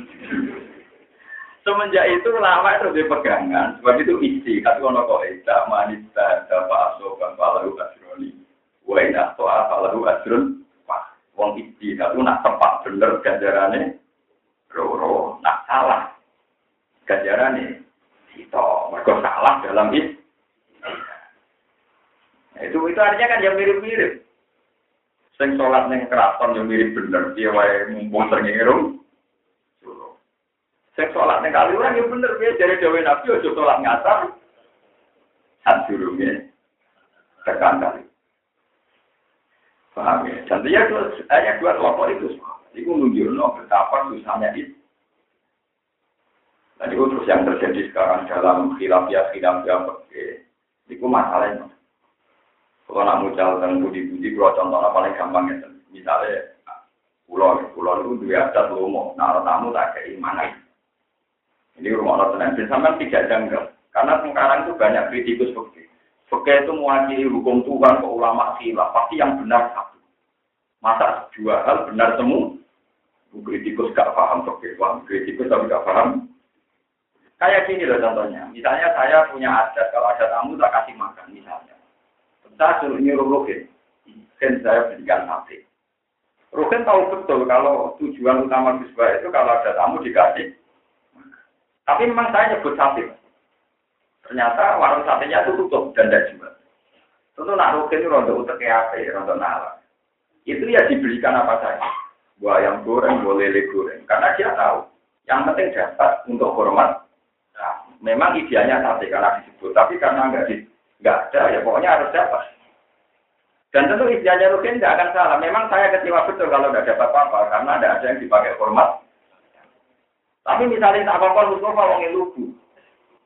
Semenjak itu lama itu dia pegangan, sebab itu isi, kata ono kok ida manita dapat asokan palahu asroni, wa ina toa palahu asron, wong isi, kata nak tepat bener ganjarannya, roro, nak salah ganjarannya, itu mereka salah dalam itu. Nah, itu itu artinya kan yang mirip-mirip. Sing sholat neng keraton yang mirip bener, dia wae mumpung sering Sing sholat ning kali orang ya bener ya dari dewe Nabi ojo sholat ngasar. Sadurunge tekan kali. Paham ya? Dan dia hanya dua kelompok itu. Itu menunjukkan betapa susahnya itu. Dan itu terus yang terjadi sekarang dalam khilafiyah khilafiyah. Itu masalahnya. Kalau nak mucal dan budi-budi, kalau contohnya paling gampang ya. Misalnya, pulau, pulau itu dua adat lomo. Nah, tamu tak keimanan. Ini rumah Allah tenang. Sampai tidak janggal. Karena sekarang itu banyak kritikus fakir. Fakir itu mewakili hukum Tuhan ke ulama khilaf. Pasti yang benar satu. Masa dua hal benar semua? Kritikus gak paham fakir. Wah, kritikus tapi gak paham. Kayak gini loh contohnya. Misalnya saya punya adat. Kalau ada tamu tak kasih makan misalnya. Saya suruh nyuruh Rukin. Kan saya berikan sate. Rukin tahu betul kalau tujuan utama Gus itu kalau ada tamu dikasih tapi memang saya nyebut sate. Ternyata warung satenya itu tutup dan tidak jual. Tentu nak rugi itu rontok utek apa, rontok nala. Itu ya dibelikan apa saja. Buah ayam goreng, buah lele goreng. Karena dia tahu. Yang penting dapat untuk hormat. Nah, memang idealnya sate karena disebut. Tapi karena nggak di, nggak ada, ya pokoknya harus dapat. Dan tentu idealnya rugi tidak akan salah. Memang saya kecewa betul kalau tidak dapat apa-apa. Karena tidak ada yang dipakai hormat. Tapi misalnya tak apa-apa Mustafa wong lugu.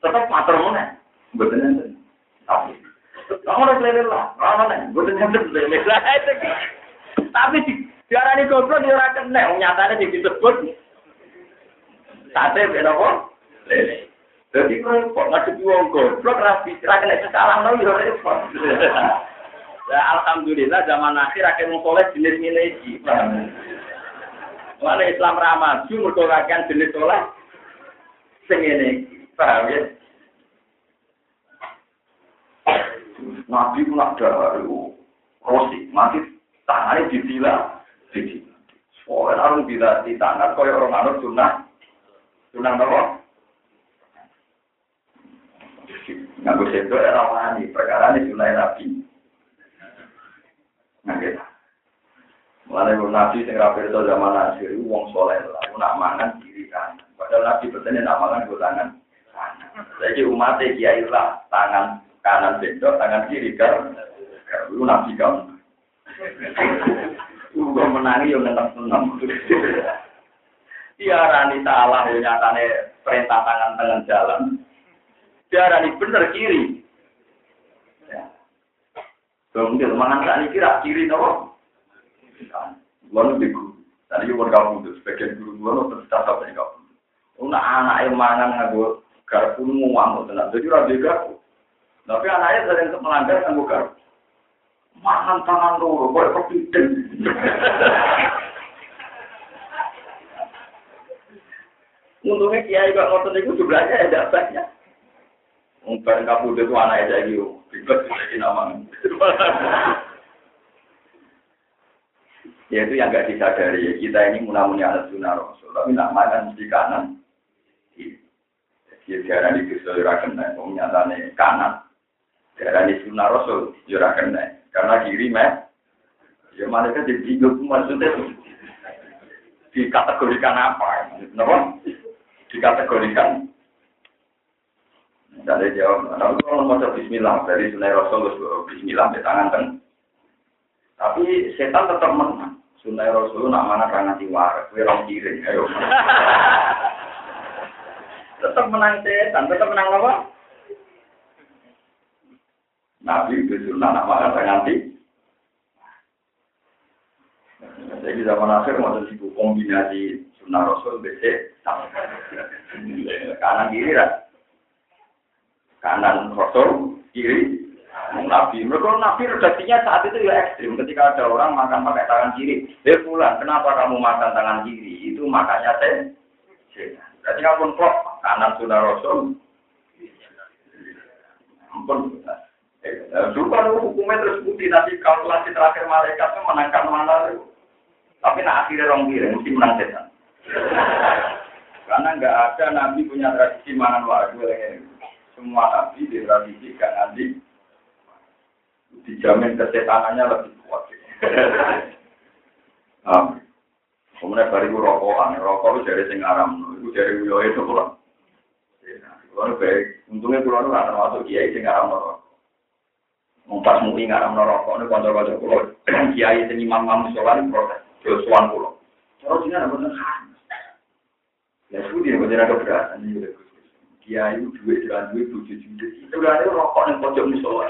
Tetap matur mana? Betul. Tapi kamu harus lele lah. Betul enten lele lah. Tapi di diarani goblok dia ora kena. Nyatanya disebut sate beda kok. Lele. Jadi kok ngadepi wong goblok rapi, ra kena salah no yo repot. [LAUGHS] Ya alhamdulillah zaman akhir akhir wong soleh jenis ngene iki. Mana Islam ramah, cuma mergo jenis soleh sing ngene Paham ya? Nabi pun ada rosi, mati tangannya ditila, ditila. Soalnya harus bila di tangan, kau orang anut sunnah, sunnah apa? Nggak bisa itu era wani, perkara ini Nabi. Nah kita. Mulai nabi sing ra pirsa zaman akhir wong soleh lah, nak mangan kiri kan. Padahal nabi bertanya nak mangan go tangan Jadi umat kiai lah tangan kanan bendok, tangan kiri kan. Lu nabi kamu. Gue menangi yang nentang senam. Dia rani salah nyatane perintah tangan tangan jalan. Dia rani bener kiri. Ya. Kemudian mangan tani kira kiri nopo. Lalu di. Tadi pun kamu itu sebagian guru guru itu tetap apa yang kamu. Una anak yang mangan ngaku garpu ngomong tenang. Jadi rabi garpu. Tapi anaknya sering melanggar ngaku garpu. Mangan tangan dulu, boleh kepideng. [LAUGHS] Untungnya kiai kok ngotot itu jumlahnya ada banyak. Mungkin kamu itu anak jadi bebas jadi nama. Ya itu yang gak disadari. Kita ini munamuni anak sunnah rasul. Tapi nak makan di kanan. Jadi darah di Gusto Yura kena. Nyatanya kanan. Darah di sunnah rasul Yura kena. Karena kiri meh. Ya malaikat jadi bingung maksudnya dikategorikan apa? Kenapa? Dikategorikan Jadi jawab, tapi kalau mau Bismillah dari Sunai Rasul, Bismillah di tangan kan. Tapi setan tetap menang. Sunai Rasul nak mana kan nanti waras, gue orang kiri, ayo. [LAUGHS] tetap menang setan, tetap menang apa? Nabi itu sunnah nak mana kan nanti. Jadi zaman akhir mau sibuk kombinasi sunnah Rasul, BC, kanan kiri lah. Kanan Rasul, kiri Nabi. Mereka Nabi redaksinya saat itu ya ekstrim. Ketika ada orang makan pakai tangan kiri, dia pulang. Kenapa kamu makan tangan kiri? Itu makanya saya. Berarti kamu klop kanan sudah Rasul. Ampun. Dulu kan hukumnya terus bukti nanti kalkulasi terakhir malaikat itu menangkan mana Tapi nak akhirnya orang kiri mesti menang setan. [LAUGHS] Karena nggak ada nabi punya tradisi mangan wadu Semua nabi di tradisi kan nanti dijamin kesetanannya lebih kuat. [LAUGHS] nah, kemudian baru itu rokokan, rokok itu dari sing aram, itu dari wilayah itu pulang. Kalau baik, untungnya pulau itu termasuk kiai sing aram rokok. Mumpas mui ngaram rokok, ini konco-konco pulau, [CLEARS THROAT] kiai sing imam imam sholat protes, josuan pulau. Terus ini ada bener Ya sudah, bener ada keberatan ini kiai duit jalan duit tujuh juta itu kan rokok yang pojok musola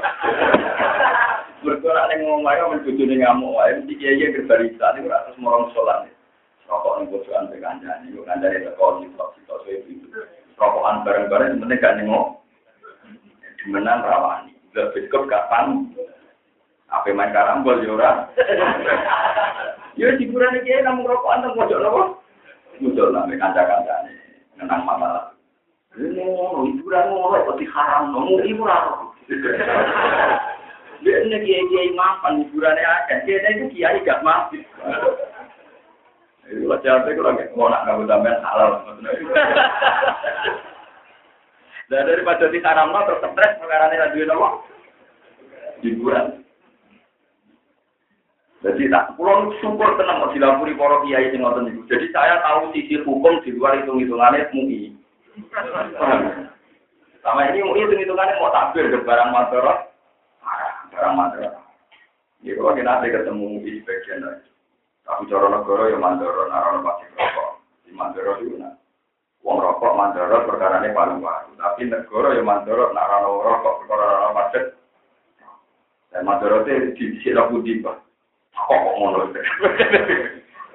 [LAUGHS] berkurang yang ngomong ayo mencucu nih ngamuk ayo mesti kiai kiai berbarista ini udah terus morong musola nih rokok yang pojokan peganjan itu kanjani teko di top di top itu. Rokokan bareng-bareng sebenarnya gak nengok. Dimenang rawani. Udah biskup kapan apa main karambol ya ora [LAUGHS] ya hiburan kiai namun rokokan teng pojok nopo musola mek kanca-kancane menang masalah ngono, hiburan ngono, kok diharam, ngomong hiburan. Dia ini kiai-kiai mapan, hiburannya ada. Kiai itu kiai gak mati. Itu lah capek kalau mau nak ngaku sampean halal. Dan daripada di haram terus stres perkara ini lagi nopo hiburan. Jadi tak pulang syukur tenang mau dilapuri para kiai sing ngoten. Jadi saya tahu sisi hukum di luar hitung-hitungannya mui. Sama ini mau hitung hitungannya mau takbir ke barang madorot, barang madorot. Ya kalau kita nanti ketemu di bagian lain. Tapi cara negara ya mandorot, narono pasti rokok. Di mandorot itu nah. Uang rokok mandorot perkara ini paling baru. Tapi negara ya mandorot, narono rokok perkara narono macet. Dan mandorot itu di sini aku tiba. Kok kok ngono [LAUGHS] itu?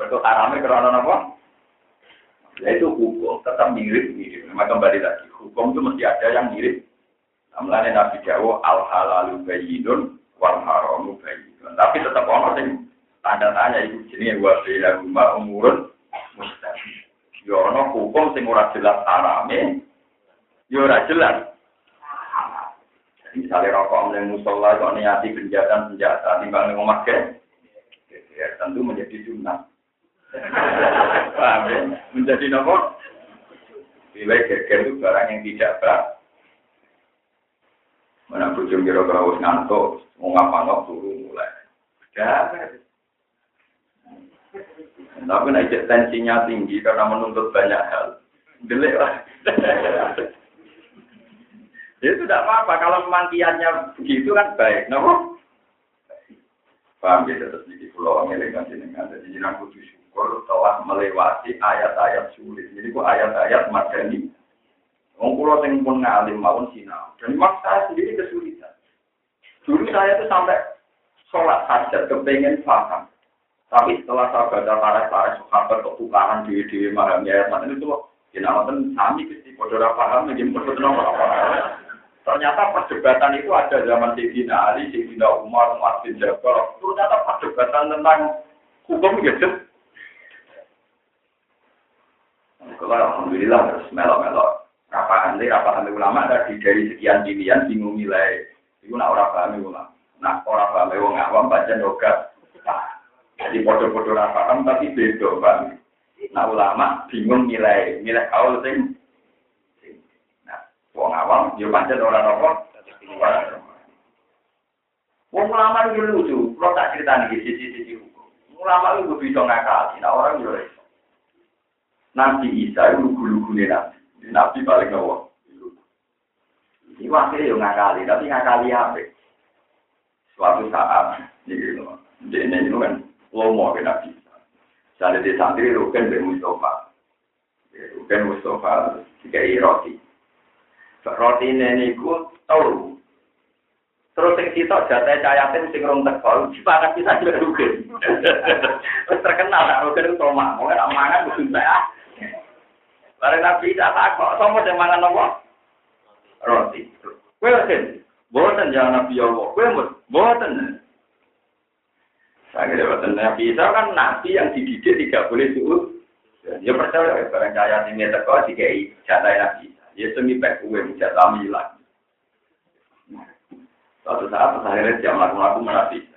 Itu haramnya karena apa? Ya itu hukum, tetap mirip-mirip. Memang kembali lagi, hukum itu mesti ada yang mirip. Namanya Nabi Jawa, al halalu bayinun, wal haramu bayinun. Tapi tetap orang yang tanda tanya itu jenis wa rumah umurun mustahil. Ya ono hukum sing ora jelas harame, ya ora jelas. Misalnya rokok mulai musola, kalau niati penjatan senjata, timbang ngomong ya, tentu menjadi sunnah. [LAUGHS] Paham ya? Menjadi nomor nilai geger itu barang yang tidak berat. Mana bujung kira-kira harus ngantuk, mau ngapa nggak turun mulai. Udah. Tapi naik tensinya tinggi karena menuntut banyak hal. Delik lah. [LAUGHS] Ya itu tidak apa-apa. Kalau memang kiannya begitu kan baik. Nopo? Paham ya, terus di pulau Amerika sini. Jadi jenang kudu syukur telah melewati ayat-ayat sulit. Jadi kok ayat-ayat madani. Wong kula sing pun ngalim mawon sinau. Dan mak saya sendiri kesulitan. Dulu saya itu sampai sholat hajat kepengen paham. Tapi setelah saya baca para-para sahabat ketukaran di di mahami ayat mana itu, ya sami kesti kodora paham, Ternyata perdebatan itu ada zaman Sayyidina Ali, Sayyidina Umar, Umar bin Jabal. Ternyata perdebatan tentang hukum gitu. Kalau alhamdulillah melo-melo. Apa nanti apa nanti ulama tadi dari sekian pilihan bingung nilai. Itu nak orang paham ulama. Nak orang paham wong awam baca yoga. Jadi bodoh-bodoh paham tapi beda bang. Nah ulama bingung nilai, nilai kau sing. Nah, wong awam dia baca orang apa? Wong ulama itu lucu, kalau tak cerita nih sisi-sisi hukum. Ulama itu bisa ngakali, nah orang juga Nabi Isa itu lugu-lugu Nabi. Nabi paling ngawak. Ini wakilnya yang ngakali, tapi ngakali apa? Suatu saat, ini gitu. Ini itu kan, lomo ke Nabi Isa. Jadi di santri Ruken bin Mustafa. Ruken Mustafa, tiga roti. Roti ini ku tahu. Terus yang kita jatah cayatin sing rong teko, sepakat bisa juga. Terus [LAUGHS] terkenal, Ruken itu toma. Mau nggak mangan, kudu saya. Bareng Nabi Isa takut, sama yang mangan apa? Roti. Kue Ruken, boten jangan Nabi Allah. Kue mut, boten. Saya kira boten Nabi Isa kan Nabi yang dididik tidak boleh suut. Ya percaya, barang kaya ini teko, dikai jatah Nabi Isa. Ya semi pek kue, jatah milah. Suatu saat akhirnya dia melakukan menabi.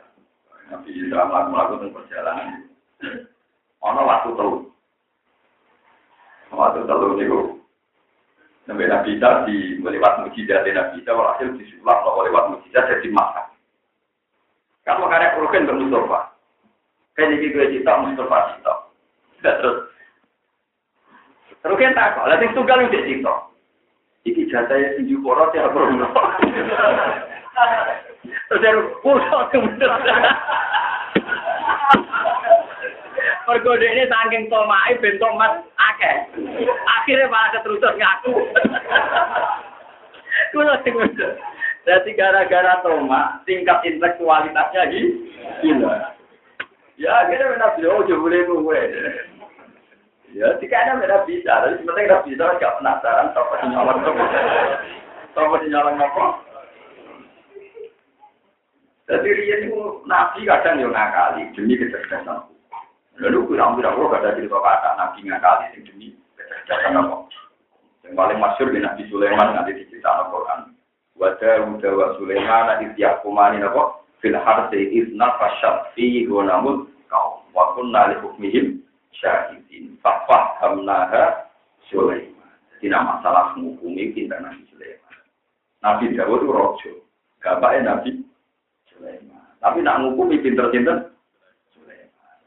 Nabi Isa melakukan perjalanan. Ono waktu terus. Waktu terus itu. Nabi Nabi Isa di melewat mujizat Nabi Isa, walhasil disulap lewat mujizat jadi makan. Kamu karek rugen ke Mustafa. Kayak jadi gue cita Mustafa cita. Tidak terus. Rugen tak kok, lalu tunggal udah cita. Iki jatahnya sinju korot ya bro. Terus dia pusat kemudian. Pergode ini saking tomai ben tomat akeh. Akhirnya malah keterusan ngaku. Kulo sing Jadi gara-gara toma, tingkat intelektualitasnya gila. Ya akhirnya nabi oh boleh gue. Ya, jika ada tidak bisa, tapi sebenarnya tidak bisa, nggak penasaran, apa sih nyolong apa sih nyolong apa? Jadi dia itu nabi kadang yang ngakali demi kecerdasan. Lalu kurang-kurang kok ada cerita kata nabi ngakali sing demi kecerdasan apa? Yang paling masyur di Nabi Sulaiman nanti diceritakan Al-Quran. Wada uda wa Sulaiman nanti tiap kumani apa? Fil harsi izna fasyad fi gonamut kaum. Wa kunna li hukmihim syahidin. Fafah hamnaha Sulaiman. Jadi nama masalah menghukumi pintar Nabi Sulaiman. Nabi Dawud itu rojo. Gapaknya Nabi Sulaiman. Tapi nak menghukumi pinter-pinter.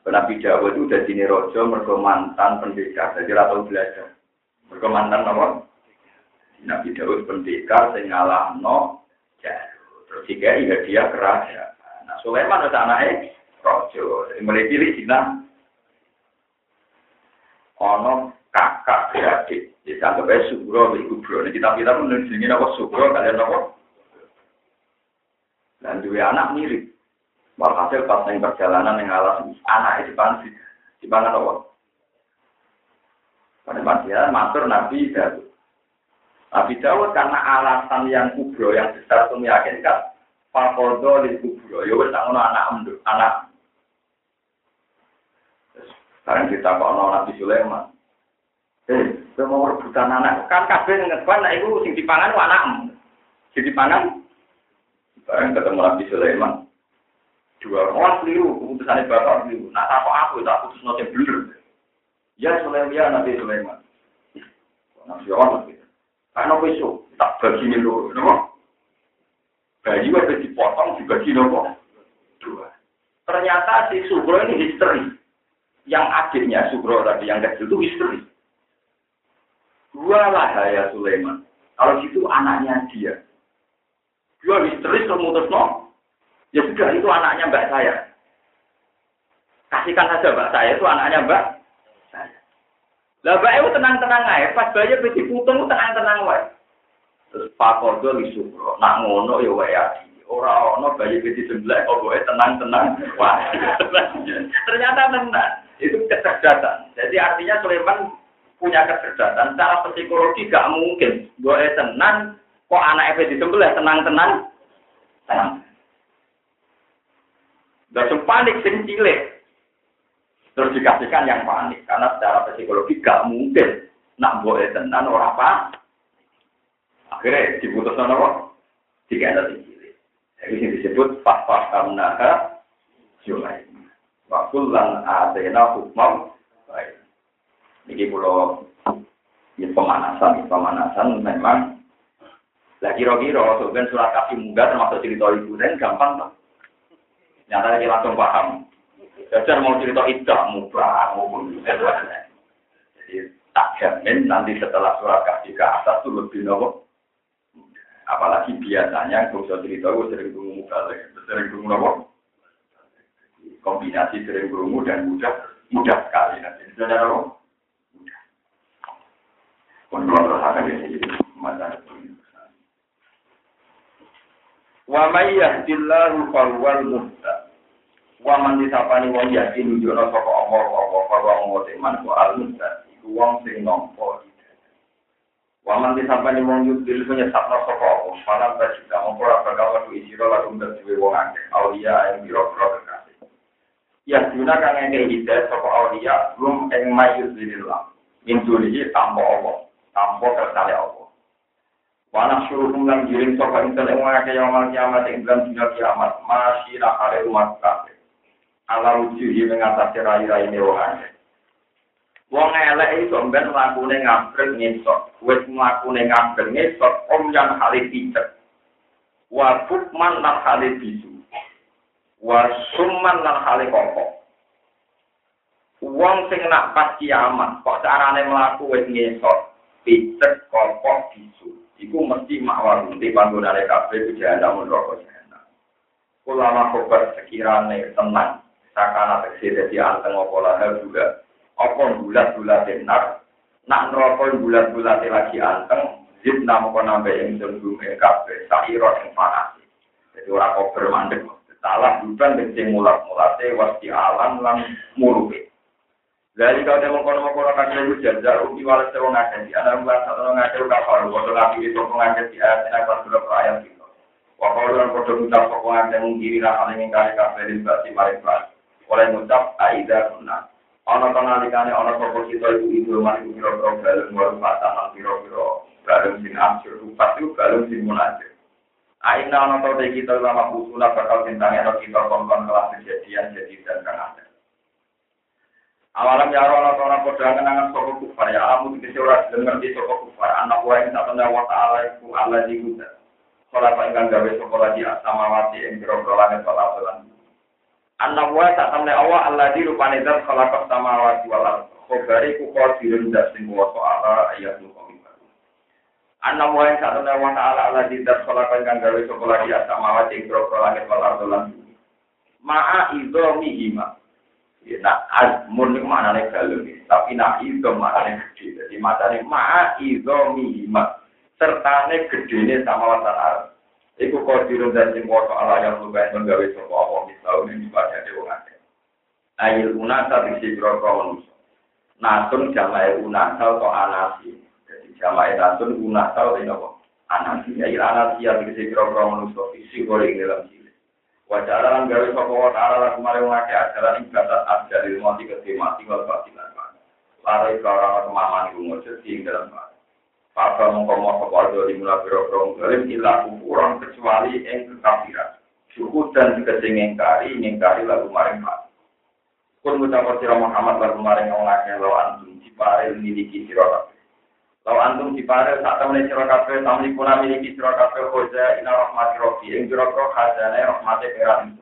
Nabi Dawud itu udah sini rojo mergo mantan pendekar. Jadi atau belajar. Mergo mantan apa? Nabi Dawud pendekar sing ngalahno Jarut. Terus jika iya dia kerajaan. Nah Sulaiman itu anaknya rojo. Mulai pilih Cina ono kakak beradik. Jadi anggap aja subro, ibu bro. Nah, kita kita menunjukkan apa subro, kalian apa? Dan dua anak mirip. Walhasil pas yang perjalanan yang alas anak itu pansi, di mana apa? Pada manusia matur Nabi Dawud. Nabi Dawud karena alasan yang kubro yang besar itu meyakinkan Fakodo di kubro, ya wes anak anak sekarang kita kok Nabi Sulaiman. Eh, saya mau rebutan anak. Kan kabeh ngeban nah itu sing dipangan anakmu. Sing dipangan bareng ketemu Nabi Sulaiman. Dua orang keliru, keputusannya bapak keliru. Nah, apa aku, tak putus nasi blur. Ya Sulaiman, ya Nabi Sulaiman. Nabi Sulaiman, karena besok tak bagi ini no? Bayi wajib dipotong dibagi nopo dua. Ternyata si Subro ini histeri yang adiknya Sugro tadi yang kecil itu istri. Dua lah ya Sulaiman. Kalau itu anaknya dia. Dua istri memutus no. Ya sudah itu anaknya mbak saya. Kasihkan saja mbak saya itu anaknya mbak. Lah mbak itu tenang-tenang aja. Pas bayi beti putung tenang-tenang wae. Terus Pak Kordo di Sugro. Nak ngono ya wae Orang ono bayi beti sebelah, oh tenang-tenang. Wah, [LAUGHS] ternyata tenang itu kecerdasan. Jadi artinya Sulaiman punya kecerdasan. Secara psikologi gak mungkin. Gue tenang, kok anak Eve disembelih tenang-tenang, tenang. Gak panik sing cilik. Terus dikasihkan yang panik karena secara psikologi gak mungkin nak boleh tenan orang apa. Akhirnya diputus apa? Tiga ada cilik. Jadi ini disebut fahfah kamnaha Sulaiman. Wakulan atena hukmam baik. Ini pulau ini pemanasan, pemanasan memang lagi kira-kira sebenarnya surat kaki muda termasuk cerita ibu dan gampang lah. Nyata lagi langsung paham. Jajar mau cerita idah mubah maupun Jadi tak jamin nanti setelah surat kasih ke atas itu lebih nopo. Apalagi biasanya gue bisa cerita gue sering tunggu muka sering tunggu nopo. Kombinasi sering tunggu dan mudah mudah sekali nanti. Sudah nopo. Kalau terus akan jadi masalah Wa may yahdillahu fawwal muhtad. Wa man disapani wong yakin nunjukna sapa Allah apa apa wong teman ku al muhtad. Iku wong sing nampa Wa man disapani wong yudil menyesatna sapa Allah. Para bajika mongko ora bakal metu isira lalu dadi wong akeh. Aulia ing biro-biro kekasih. Ya dina kang ngene hidayah sapa aulia rum ing mayuzilillah. Min dunihi tanpa Allah, tanpa kersane Allah. Wanak suruh lan giring sopa intel yang ngake yang mal kiamat yang dalam dunia kiamat masih nakale umat kafir. Ala ujuhi mengatasi rai-rai ini wong elek itu ben mlakune ngabrek ngesot. Wis mlakune ngabrek ngesot om yang hale picet. Wa bukman lan hale bisu. Wa summan lan hale kongkong. Wong sing nak pas kiamat kok carane mlaku wis ngesot, picet, kongkong, bisu. iku mesti makwar di panggonane kabeh ku jahanam neraka jahanam. Ulama kobar sekirane tenang, sakana tekse dadi anteng apa lahir juga. Apa bulat-bulat benar, nak neraka bulat-bulat lagi anteng, zid nama kau nambah yang cenderung kabeh, sairo yang panas. Jadi orang kobar mandek, salah bukan dengan mulat-mulatnya, wasti alam lang murupi. Dari kau temu kono kono kakek lu jajar umi walau sewa ngakeh di anak bulan satu ngakeh kapal waktu lagi itu ngakeh di ayat ini akan sudah perayaan gitu. Wakau dengan kode ngucap sokong ngakeh mengkiri lah paling ingkari kabeh di basi maring. Oleh ngucap aida sunnah. Ono to nalikane ono sapa kita iku ibu mari pira-pira balung waru patahan pira-pira balung sing asyur rupat iku balung sing munajat. Aina ono to kita lama usula bakal tentang kita kon-kon kelas kejadian jadi dan kang ada. Awalam ya Allah orang podo kenangan soko kufar ya alamu dikisi ora ngerti soko kufar anak wa ing satuna wa ta'ala iku Allah di kuda. Kala ingkang gawe soko lagi asamawati ing biro-biro langit wal ardolan. Anak wa sak temne Allah Allah di rupane zat khalaqas samawati wal ardh. Khobari ku qadirun dat sing wa ta'ala ayat lu Anak wa ing satuna wa ta'ala Allah di zat khalaqas ingkang gawe soko lagi asamawati ing biro-biro langit wal ardolan. Ma'a idhomi hima. Ya, nak azmun itu maknanya galung, tapi nak itu maknanya gede. Jadi matanya ma'a izo mihima. Sertane gede sama Arab. Iku kodirun dan sing woto ala yang lubahin menggawe sopa Allah misal ini dibaca di wong ake. Ayil unasa diksi berapa manusia. Nasun jamai unasa atau anasi. Jadi jamai nasun unasa atau apa? Anasi. Ayil anasi yang diksi berapa manusia. Visi goreng dalam Wajah lan gawe sapa wa ta'ala lan kemare ngake ajaran ing batas ajar ilmu mati ke mati wal batilan. Lare karo kemaman iku ngojo ing dalam. Papa mongko mau sapa do di mula biro ngalim ila kurang kecuali ing kekafiran. Syukur dan kesing ingkari ingkari lalu maring pak. Kun ngucap sira Muhammad lalu maring ngake lawan antum cipare miliki sira Kalau antum di pada saat temen sira kabeh tamli kuna miliki sira kabeh khoja ina rahmati rabbi ing jero kro khazane rahmate pengiran.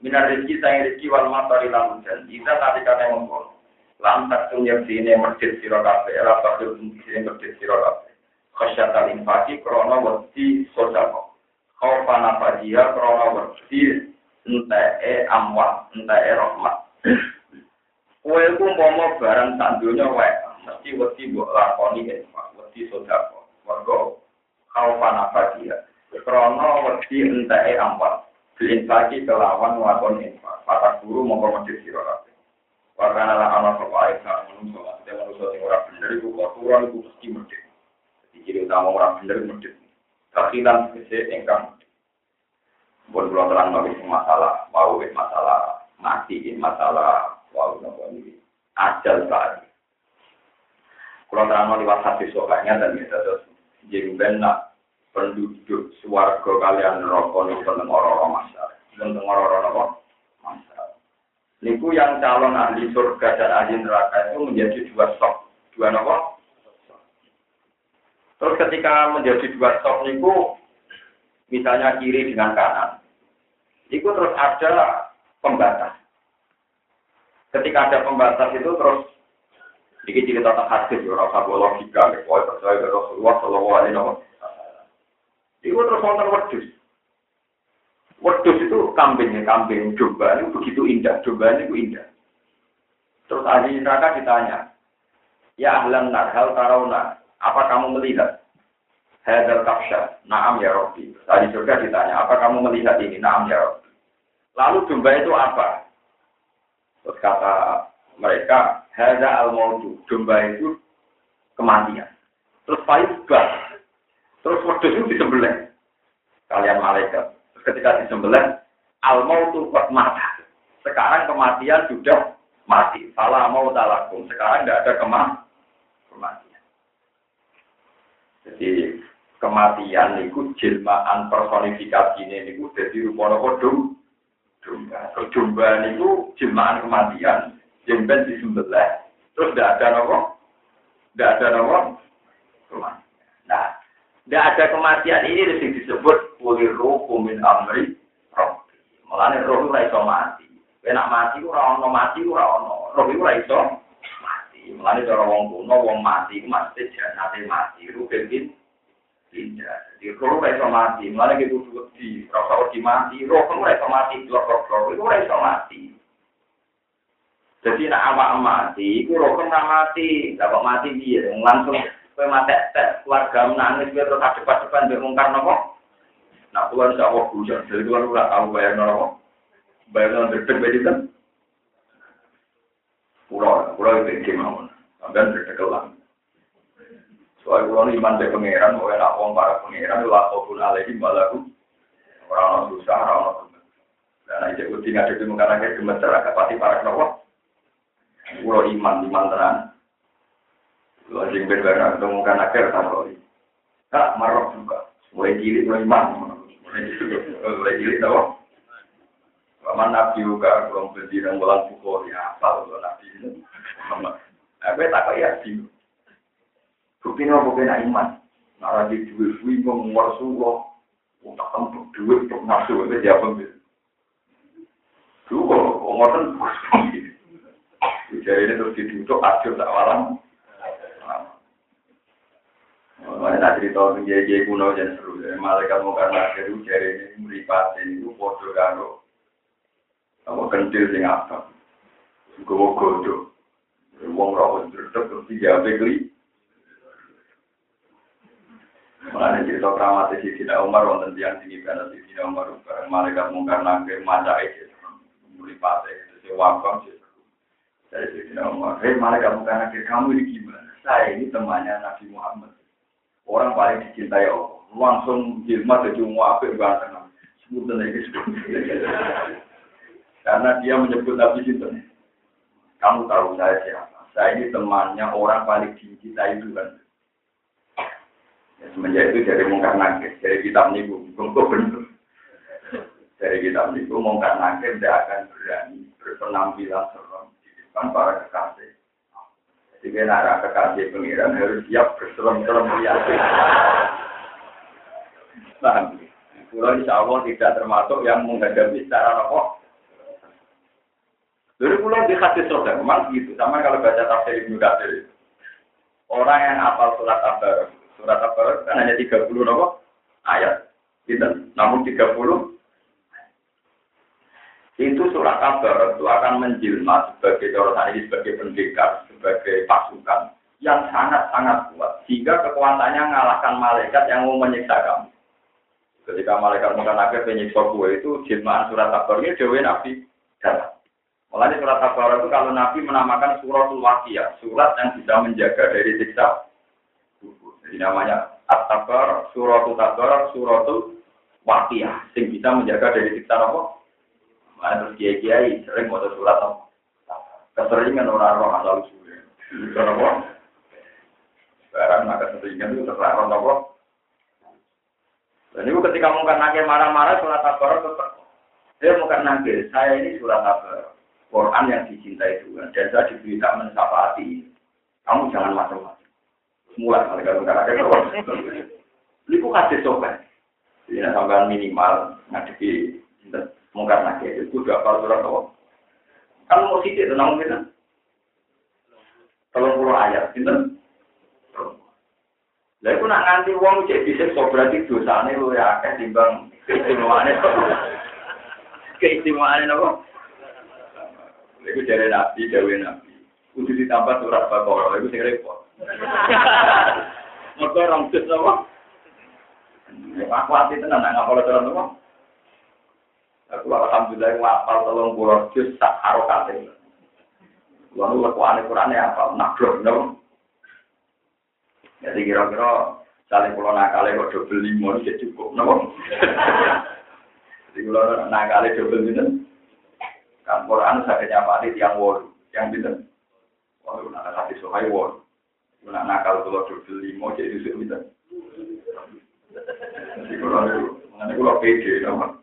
Minar rezeki sang rezeki wal matari lan hujan. Isa tadi kata mongko. Tak yang sini masjid sira kabeh ora bakal sini masjid sira kabeh. Khasyatal infaki krana wedi sodako. Khaufan afadia krana wedi entae amwat, entae rahmat. Kowe ku mau barang sak donya wae mesti wedi mbok lakoni infak, wedi sedekah. Mergo khaufan abadia. Krana wedi enteke ampat. Diinfaki kelawan lakon infak. Para guru medhit sira kabeh. Wakana la ana sapa ae sak menungso, maksudnya menungso sing ora bener iku kotoran iku mesti medhit. Jadi ciri utama ora bener medhit. Kakilan kese engkang buat pulau terang bagi masalah, mau masalah mati, masalah wow nopo ini ajal tadi. Kalau terang lewat hadis sokanya dan kita terus jadi benar penduduk suarga kalian rokok itu tentang orang-orang masyarakat, tentang orang-orang. Niku yang calon ahli surga dan ahli neraka itu menjadi dua sok, dua apa? Terus ketika menjadi dua sok niku, misalnya kiri dengan kanan, itu terus ada pembatas. ketika ada pembatas itu terus dikit cerita tak hadis ya rasa logika nih pokoknya percaya ke Rasulullah Shallallahu Alaihi Wasallam itu terus nonton wedus wedus itu kambingnya kambing domba ini begitu indah domba ini indah. Terus ahli neraka ditanya ya ahlan nar hal tarawna apa kamu melihat? Hadal kafsha naam ya Rabbi. Tadi surga ditanya apa kamu melihat ini? Naam ya Rabbi. Lalu domba itu apa? Terus kata mereka, Hada al mautu domba itu kematian. Terus faizbah, terus wedus itu disembelih. Kalian malaikat. Ketika disembelih, al mautu buat mata. Sekarang kematian sudah mati. Salah mau talakum. Sekarang tidak ada kemah kematian. Jadi kematian itu jilmaan personifikasi ini itu jadi rupa kodum domba. domba itu jelmaan kematian, jemben disembelih, terus tidak ada nopo, tidak ada nopo kematian. Tidak ada kematian ini yang disebut kulir roh min amri roh. Malah roh itu iso mati. Enak mati ora ono mati ora ono. Roh itu iso mati. Malah cara wong kuno wong mati ku mesti janate mati. Ruh ben tidak. Jadi roh ora iso mati, malah gitu di rasa di mati, roh ora iso mati, blok itu iso mati. Jadi nak awak mati, iku roh mati, dapat mati dia langsung kowe mati tes keluarga menangis biar terus cepat-cepat biar mungkar nopo. Nak keluar sak wong bujuk, jadi keluar ora tahu bayar nopo. Bayar nopo deg-deg kan. Pulau, pulau itu gimana? Sampai deg-deg Soalnya kalau iman dari pangeran, mau enak wong para pangeran, lah pun alaihim malaku. Orang orang susah, orang orang Dan aja tinggal di muka lagi gemeter, agak pasti para kenapa. Kalau iman, iman tenan. Kalau jeng berbarang ketemu muka nakir, tak boleh. Tak marok juga. Mulai jilid, mulai iman. Mulai jilid, tau? Paman Nabi juga, kalau berdiri, ngulang pukul, ya apa, kalau Nabi ini. Aku tak kayak sih. Bukti apa kena iman? Nara di duit suwi menguar suwo, untuk tempat duit untuk masuk itu dia ambil. Dulu ngorten Jadi ini terus ditutup akhir tak malam. Mana nak cerita tentang jaya kuno dan seru. Malaikat mau karena itu jari ini meripat ini itu foto karo. Apa kentil sing apa? Gue godo. Wong rawat terus terus dia beli. Mengenai cerita keramat di Sidina Umar, wonten tiang tinggi karena Sidina Umar, bareng malaikat mungkar nangke maca itu, mulai pate, itu wakam dari Sidina Umar. Hei malaikat mungkar nangke, kamu ini gimana? Saya ini temannya Nabi Muhammad. Orang paling dicintai Allah. Langsung jilma jadi muafi bahasa Sebutan lagi Karena dia menyebut Nabi Sinten. Kamu tahu saya siapa? Saya ini temannya orang paling dicintai Tuhan. Ya, semenjak itu dari mungkar nangis, dari kitab niku, untuk benar. Dari kitab niku mungkar nangis tidak akan berani berpenampilan serem di depan para kekasih. Jadi nara kekasih pengiran harus siap berserem-serem lihat. Paham? Pulau insya Allah tidak termasuk yang menghadapi secara apa? Dari pulau di hadis soda, memang gitu. Sama kalau baca tafsir Ibnu Katsir. Orang yang apal surat Tabarok Surat apa? Kan hanya 30 nopo ayat. Gitu. Namun 30 itu surat kabar itu akan menjelma sebagai orang ini sebagai pendekar, sebagai pasukan yang sangat-sangat kuat sehingga kekuatannya mengalahkan malaikat yang mau menyiksa kamu. Ketika malaikat mengatakan penyiksa kue itu jelmaan surat kabar ini dewi nabi dalam. Mulai surat kabar itu kalau nabi menamakan suratul wakiyah, surat yang bisa menjaga dari siksa jadi namanya At-Tabar, Suratul Tabar, Suratul Waqiyah. Sing bisa menjaga dari siksa apa? Mana terus kiai-kiai sering mau surat apa? Keseringan orang roh asal usulnya. Itu apa? Sekarang maka keseringan itu terserah orang apa? Dan itu ketika mungkin nakir marah-marah surat Tabar tetap. Dia mungkin nakir, saya ini surat Tabar. Quran yang dicintai Tuhan. Dan saya diberita mensapati. Kamu jangan masuk-masuk mulai mereka keluar. Itu kasih sobat. Jadi sampai minimal ngadepi mungkar nakir itu dua kali surat apa? Kan mau sidik itu namun kita. Tolong pulau ayat, gitu. Lah iku nak nganti wong cek so berarti dosane lu ya akeh timbang keistimewaane. Keistimewaane nopo? Iku jare nabi, dewe nabi. Kudu ditambah surat Baqarah, iku sing repot. Mergo orang jus nopo? Aku hati tenan nak ngapal surat nopo? Aku alhamdulillah ngapal tolong pulau jus sak harokate. Lekuane Qur'ane apa? Nablok nopo? Jadi kira-kira saling pulau nakale kok double lima itu cukup, nopo. Jadi kalau nakale double itu, kan Quran sakitnya apa di tiang yang itu. Wah, nak kasih sohai wol. Nak nakal kalau double lima jadi itu itu. Jadi kalau mengenai pede, nopo.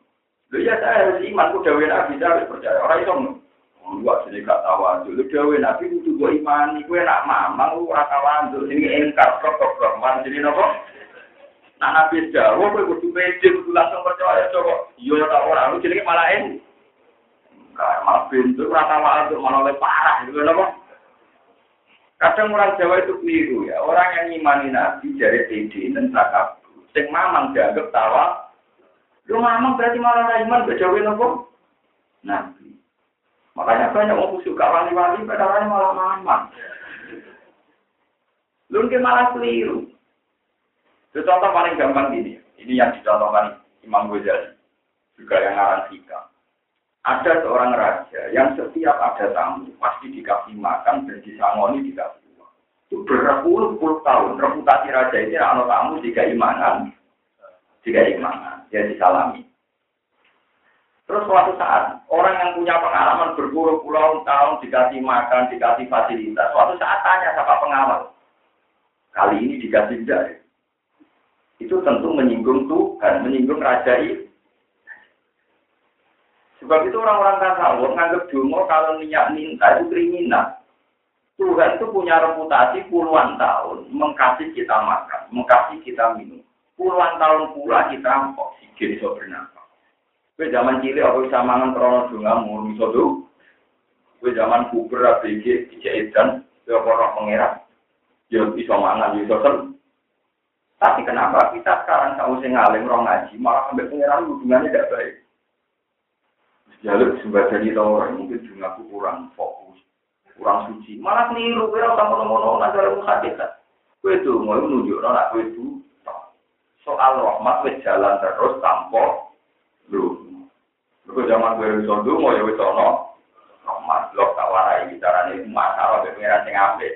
Lu ya saya harus iman, ku dawe nabi, saya harus percaya. Orang itu Wah, sini gak tahu Lu dawe nabi kudu gue imani, gue nak mamang, lu rata wandu. Ini engkar, kok kok man, sini nopo. Nah nabi jauh, gue kudu pede, kudu langsung percaya coba. Iya tak orang, lu jadi malah ini. Enggak, malah pintu rata wandu, malah lebih parah, gitu nopo. Kadang orang Jawa itu keliru ya. Orang yang imani nabi dari pede dan takab. Sing mamang dianggap tawa. Lu mamang berarti malah iman, gak jauh nopo. Nabi. Makanya banyak orang suka wali-wali, padahal malah maman. Lu malah keliru. Itu contoh paling gampang gini. Ini yang dicontohkan Imam Ghazali. Juga yang ngarang Hikam. Ada seorang raja yang setiap ada tamu pasti dikasih makan dan disangoni dikasih uang. Itu berpuluh-puluh tahun reputasi raja ini anak tamu jika imanan, jika imanan, dia disalami. Terus suatu saat, orang yang punya pengalaman berpuluh-puluh tahun dikasih makan, dikasih fasilitas, suatu saat tanya sama pengawal. Kali ini dikasih tidak. Itu tentu menyinggung Tuhan, menyinggung Raja itu. Sebab itu orang-orang tasawuf menganggap dungo kalau niat minta itu kriminal. Tuhan itu punya reputasi puluhan tahun mengkasih kita makan, mengkasih kita minum. Puluhan tahun pula kita oksigen bisa bernafas. Kue zaman cilik aku bisa mangan krono dungamu, bisa tuh. Kue zaman puber, ABG, dijahit dan ya orang pengerak. Ya bisa mangan, ya bisa sen. Tapi kenapa kita sekarang tahu sing orang ngaji, malah sampai pengeran hubungannya tidak baik. Jalur jadi tahu orang mungkin juga aku kurang fokus, kurang suci. Malah keliru, kira sama ngono nanti dalam hakikat. Kue itu mau menunjuk anak kue itu soal rahmat jalan terus tanpa lu Mergo zaman gue wis mau ya wis ana. Mas blok tak warai bicarane masalah pengiran sing apik.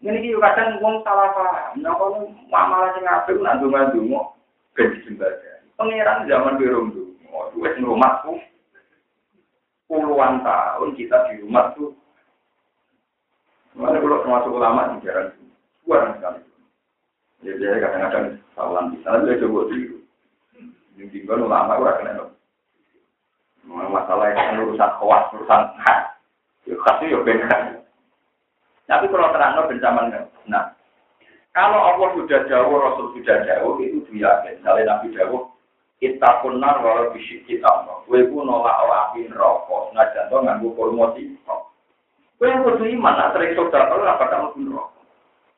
Ini iki kadang wong salah paham. Nek ono malah sing apik nak ndonga-ndonga ben disembadani. Pengiran zaman gue rong ndonga, wis rumahku puluhan tahun kita di rumah tuh. Mana kalau termasuk ulama di jalan itu, kurang sekali. Jadi kadang-kadang sawan di sana dia coba dulu. Yang tinggal ulama gue kena Masalah yang urusan kawas, urusan khas. Ya khas itu ya beda. Tapi kalau terang bencaman nah kalau Allah sudah jauh, Rasul sudah jauh, itu dia Misalnya Nabi jauh, kita punar walau bisik kita Kue pun nolak api rokok, nah jantung nganggu promosi. Kue kudu iman, nah sering saudara apa kamu pun rokok.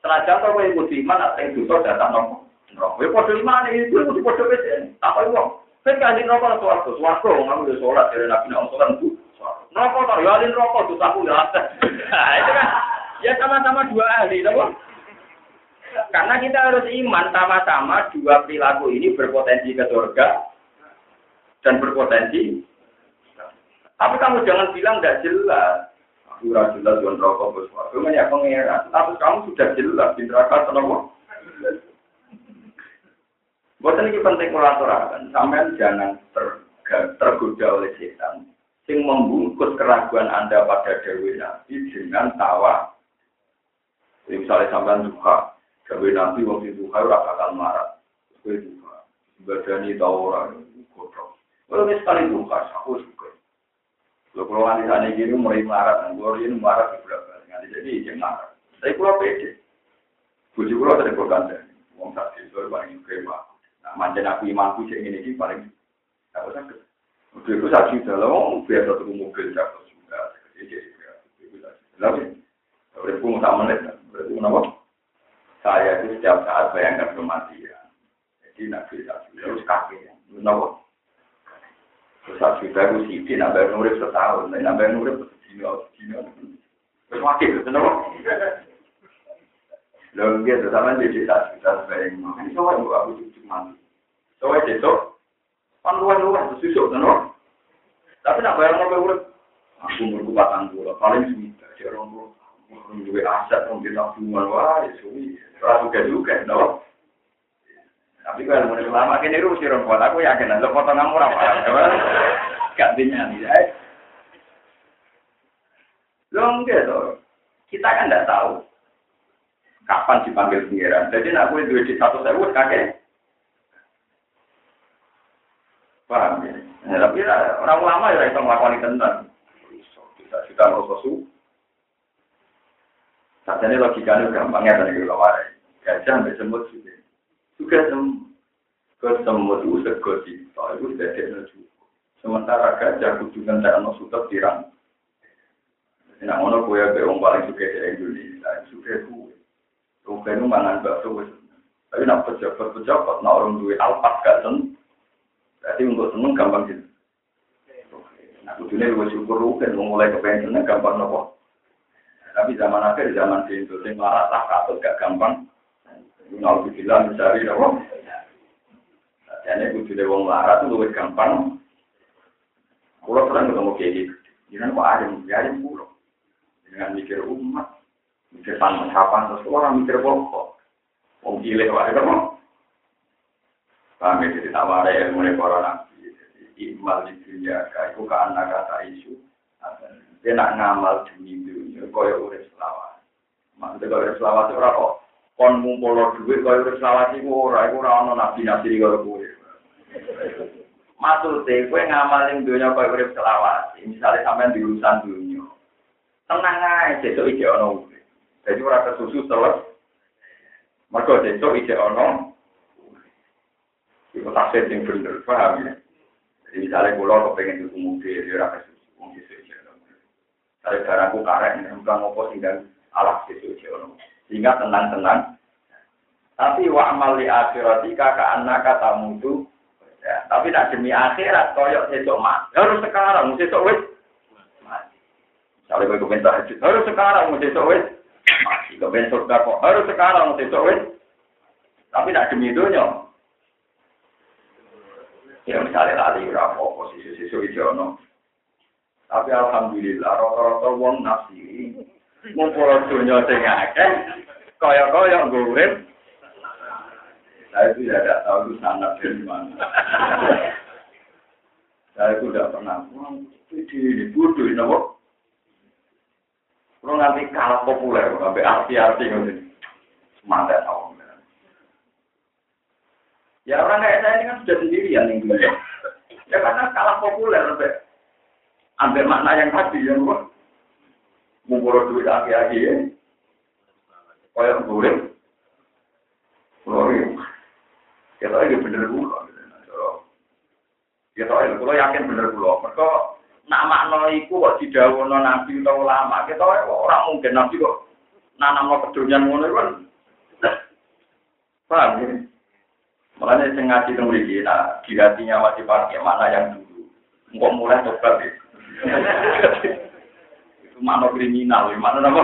Senajan to kue kudu iman, nah sering dosa datang nopo. Rokok, kue kudu iman, itu kudu kudu beda. Apa itu? Kan kanjeng rokok suwargo, suwargo, kamu udah sholat dari nabi nabi sholat itu. Rokok toh, ya alin rokok tuh aku ada. Nah, itu kan, ya sama-sama dua ahli, tahu? Karena kita harus iman sama-sama dua perilaku ini berpotensi ke surga dan berpotensi. Tapi kamu jangan bilang tidak jelas. Aku rasa jelas dengan rokok bersuara. Banyak pengeran. Tapi kamu sudah jelas di neraka kenapa? Buatan ini penting melaturakan, sampai jangan ter, tergoda oleh setan, sing membungkus keraguan Anda pada Dewi Nabi dengan tawa. Jadi misalnya sampai duka, Dewi Nabi waktu duka ora bakal marah. Kowe duka, badani tahu orang kotor. Kalau sekali duka, aku suka. Lo kalau nanti sana gini mulai melarat, ngulur ini melarat di bulan nanti jadi dia melarat. Tapi kalau pede, bujuk kalau tadi berkanda, uang satu itu paling krema. Nah manjain aku imanku sih ini sih paling, tak usah ke. Udah itu sakit dalam, biar satu mobil jago juga, jadi itu sakit. Lalu, udah pun tak menit, berarti kenapa? Saya itu setiap saat bayangkan kematian. Jadi nak cerita, harus kaki, kenapa? Satu juta itu sih, nambah nurip setahun, nambah nurip sedino, sedino. Terus wakil, kenapa? Lalu dia sama jadi satu juta sebagai Ini soalnya aku cucu mati. Soalnya besok, kan luar-luar, susuk? Tapi nak bayar mobil urip, aku mergo batang bola, paling semita, cek orang bola. Aset, orang kita tabungan, wah, ya suwi. Ora juga juga, no. Tapi kalau mau lama kini rusi buat aku yakin, lo potong kamu apa? Gantinya nih, ya. Lo enggak tuh, kita kan tidak tahu kapan dipanggil pengiran. Jadi aku itu di satu sewu kakek. Paham ya? Ya, tapi orang ulama ya itu melakukan tentang kita juga merasa su. Saat ini logikanya gampangnya dari ulama Gajah sampai semut juga. Juga semut itu segoti. Soal itu sudah ada Sementara gajah kudu ngentekno sutet tirang. Nah, ngono kowe be wong paling suka di Indonesia, suka kowe. Kowe nu mangan bakso. Tapi nak pejabat-pejabat, nak orang duwe alpat gak seneng. Berarti untuk seneng gampang gitu. Nah, kudunya gue syukur kan mulai kepengen seneng gampang nopo. Tapi zaman akhir zaman di Indonesia malah tak katut gak gampang. Bilang mencari nopo. Jadi kudunya wong larat itu lebih gampang. Pulau pernah ketemu kayak gitu. Jangan kok ada yang pulau. Dengan mikir umat, mikir pantas kapan terus orang mikir pokok. Wong gile wae kan. Kami ya? jadi tawari ilmu para nabi. Imal di dunia, itu ke anak kata isu. Dia nak ngamal demi dunia, kaya urip selawat. Maksudnya kaya urip selawat itu kok. Kon ngumpul duit kaya urip selawat itu ora, itu ora ono nabi-nabi kaya kowe. Maksudnya, gue ngamalin dunia kaya urip selawat. Misalnya sampai di urusan dunia. Tenang aja, besok ije ono Jadi ora kesusu terus. Mergo besok ije ono itu tafsir yang bener, paham ya? Jadi misalnya pulau kepengen itu mobil, dia rasa susu, mobil susu, Tapi barangku karet, bukan ngopo sehingga alat susu, sehingga tenang-tenang. Tapi wa amal li akhiratika ka anak kata mutu. Ya, tapi nak demi akhirat koyok sesok mati. Harus sekarang, sesok wis mati. Misalnya gue kepengen tahajud, harus sekarang, sesok wis mati. Kepengen surga kok, harus sekarang, sesok wis. Tapi nak demi dunia, Ya misalnya tadi berapa posisi sisu ijono. Tapi alhamdulillah rata-rata wong nafsi ngumpul dunia sing akeh kaya-kaya ngurip. Saya itu tidak tahu itu sangat dari. Saya itu tidak pernah. Ini bodoh ini kok. Kalau nanti kalah populer, sampai arti-arti gitu. Semangat tahu. Ya orang kayak saya ini kan sudah sendirian yang dulu. Ya karena kalah populer sampai ambil makna yang tadi yang gua ngumpul duit aki-aki ya. Kayak boleh. Glory. Ya tahu ini bener gula. Ya tahu ini, kalau yakin bener gula. Mereka nama iku kok didawono nabi atau ulama. Kita orang mungkin nabi kok nanam no kedunian ngono kan. Paham ya? Makanya saya ngaji tentang ini, nah, di hatinya wajib pakai mana yang dulu. Enggak mulai tobat ya. Mana kriminal, mana nama?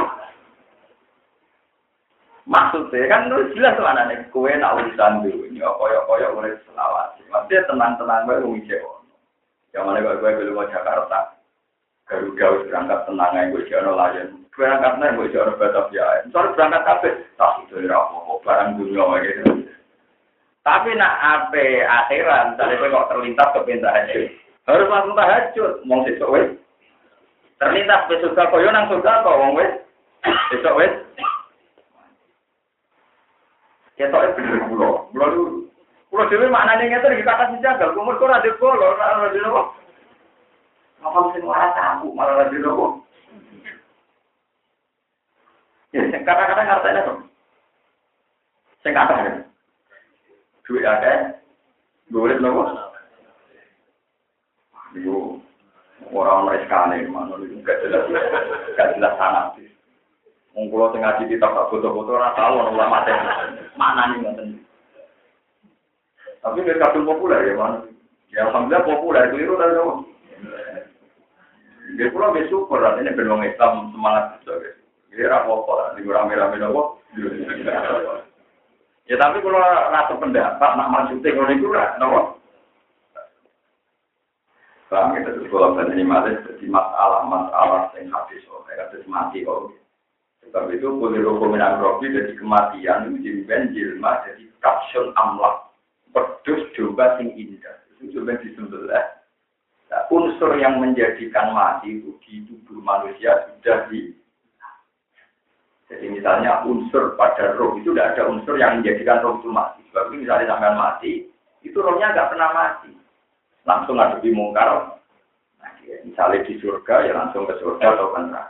Maksudnya kan lu jelas mana nih, kue nak urusan dulu, ini koyok koyok oleh selawat. Maksudnya tenang-tenang gue cewek. Yang mana gue gue belum mau Jakarta. Garuda harus berangkat tenang aja gue jono layan. Berangkat nih gue jono Batavia. Soalnya berangkat kafe, tak itu rapo, barang dunia gitu. Tapi nak ape akhiran, tadi kok terlintas ke tahajud. Harus langsung tahajud, mau sesuk wes. Terlintas ke surga koyo nang surga kok wong wes. Sesuk wes. Ketok bener kula. Kula lu kula dhewe maknane ngeten iki kata dijagal, umur kok ora dikolo, ora dikolo kok. Apa sing ora malah ora dikolo. Ya, kata-kata ngartene to. Sing kata duit ada, boleh nopo. Ibu orang orang sekali, mana itu gak jelas, gak jelas sana. Wong kula sing ngaji kitab tak foto-foto ora tau ana ulama teh. Mana nih ngoten. Tapi nek kadung populer ya, mana? Ya alhamdulillah populer keliru ta kok. Dia pulang bersyukur, artinya benar Islam semangat gitu. Dia apa-apa lah, di rame-rame nopo. Ya tapi kalau rasa pendapat, nak maksudnya kalau itu nopo. Bang, kita tuh kalau berani malah jadi masalah-masalah yang habis, kayak terus mati, oh. Sebab itu boleh hukum robi jadi kematian itu jadi jilma jadi kapsul amlak pedus domba sing indah itu coba disembelih. Nah, unsur yang menjadikan mati itu di tubuh manusia sudah di jadi misalnya unsur pada roh itu tidak ada unsur yang menjadikan roh itu mati. Sebab itu misalnya sampai mati, itu rohnya nggak pernah mati. Langsung di mungkar. Nah, misalnya di surga ya langsung ke surga atau ke.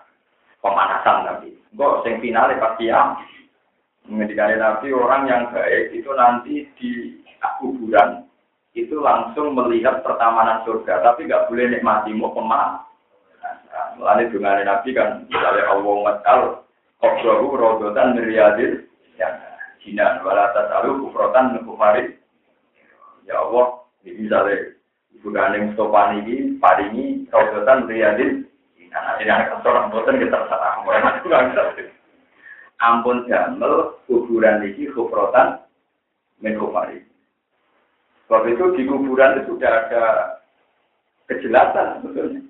Pemanasan tapi. Kok yang finalnya pasti ya. Mengendikan Nabi orang yang baik itu nanti di kuburan itu langsung melihat pertamanan surga, tapi nggak boleh nikmati mau pemah. Lalu dengan Nabi kan misalnya Allah matal kobrahu rodotan meriadil ya jinan walatat lalu kufrotan kufari ya Allah ini misalnya ibu gandeng stopan ini paringi rodotan meriadil Nah, ini anak seorang boten kita salah. Ampun jamel kuburan ini kufrotan min kufari. Sebab itu di kuburan itu sudah ada kejelasan sebetulnya.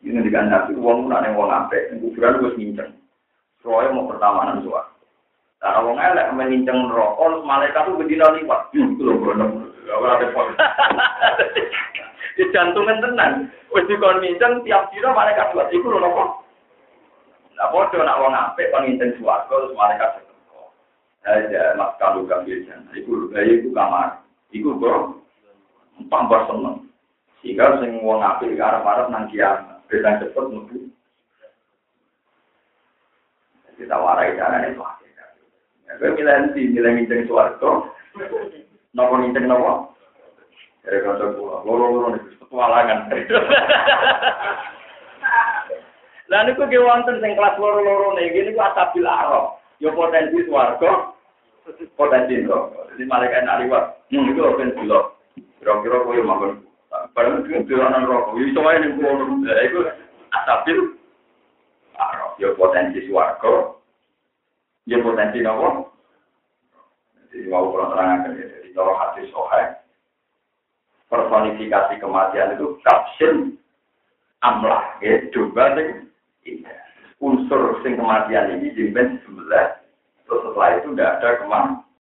Ini dengan nabi uang mana yang uang apa? Kuburan gue nginceng. Soalnya mau pertamanan suara. Nah, wong elek menginceng rokok, malaikat itu bedina liwat. Itu. Ora. Di [LAUGHS] jantungan tenan. Wis dikon nginceng tiap dina malaikat buat iku lho. Nah, padha nak wong apik kon nginceng swarga terus malaikat seteko. Aja mas kalu gambil jan. Iku lho, iku kamar. Iku kok tambah seneng. Sehingga sing wong apik arep-arep nang kiamat. Beda cepet mlebu kita warai caranya itu ya, gue milih nanti milih nginceng suarga nopo nginceng nopo dari kata gue loro-loro nih petualangan. [LAUGHS] Lah niku ge wonten sing kelas loro-loro nih gini ku asabil arok yo potensi suarga potensi itu jadi malaikat nak liwat hmm itu open dulu kira-kira kau yang makan padahal itu dolanan rokok. Itu aja nih gue itu asabil ya potensi suarga, ya potensi nopo. Jadi mau kurang terangkan ya, jadi kalau hati sohai, personifikasi kematian itu kapsin amlah, ya, coba sing unsur sing kematian ini jimben sebelah, terus setelah itu tidak ada kematian.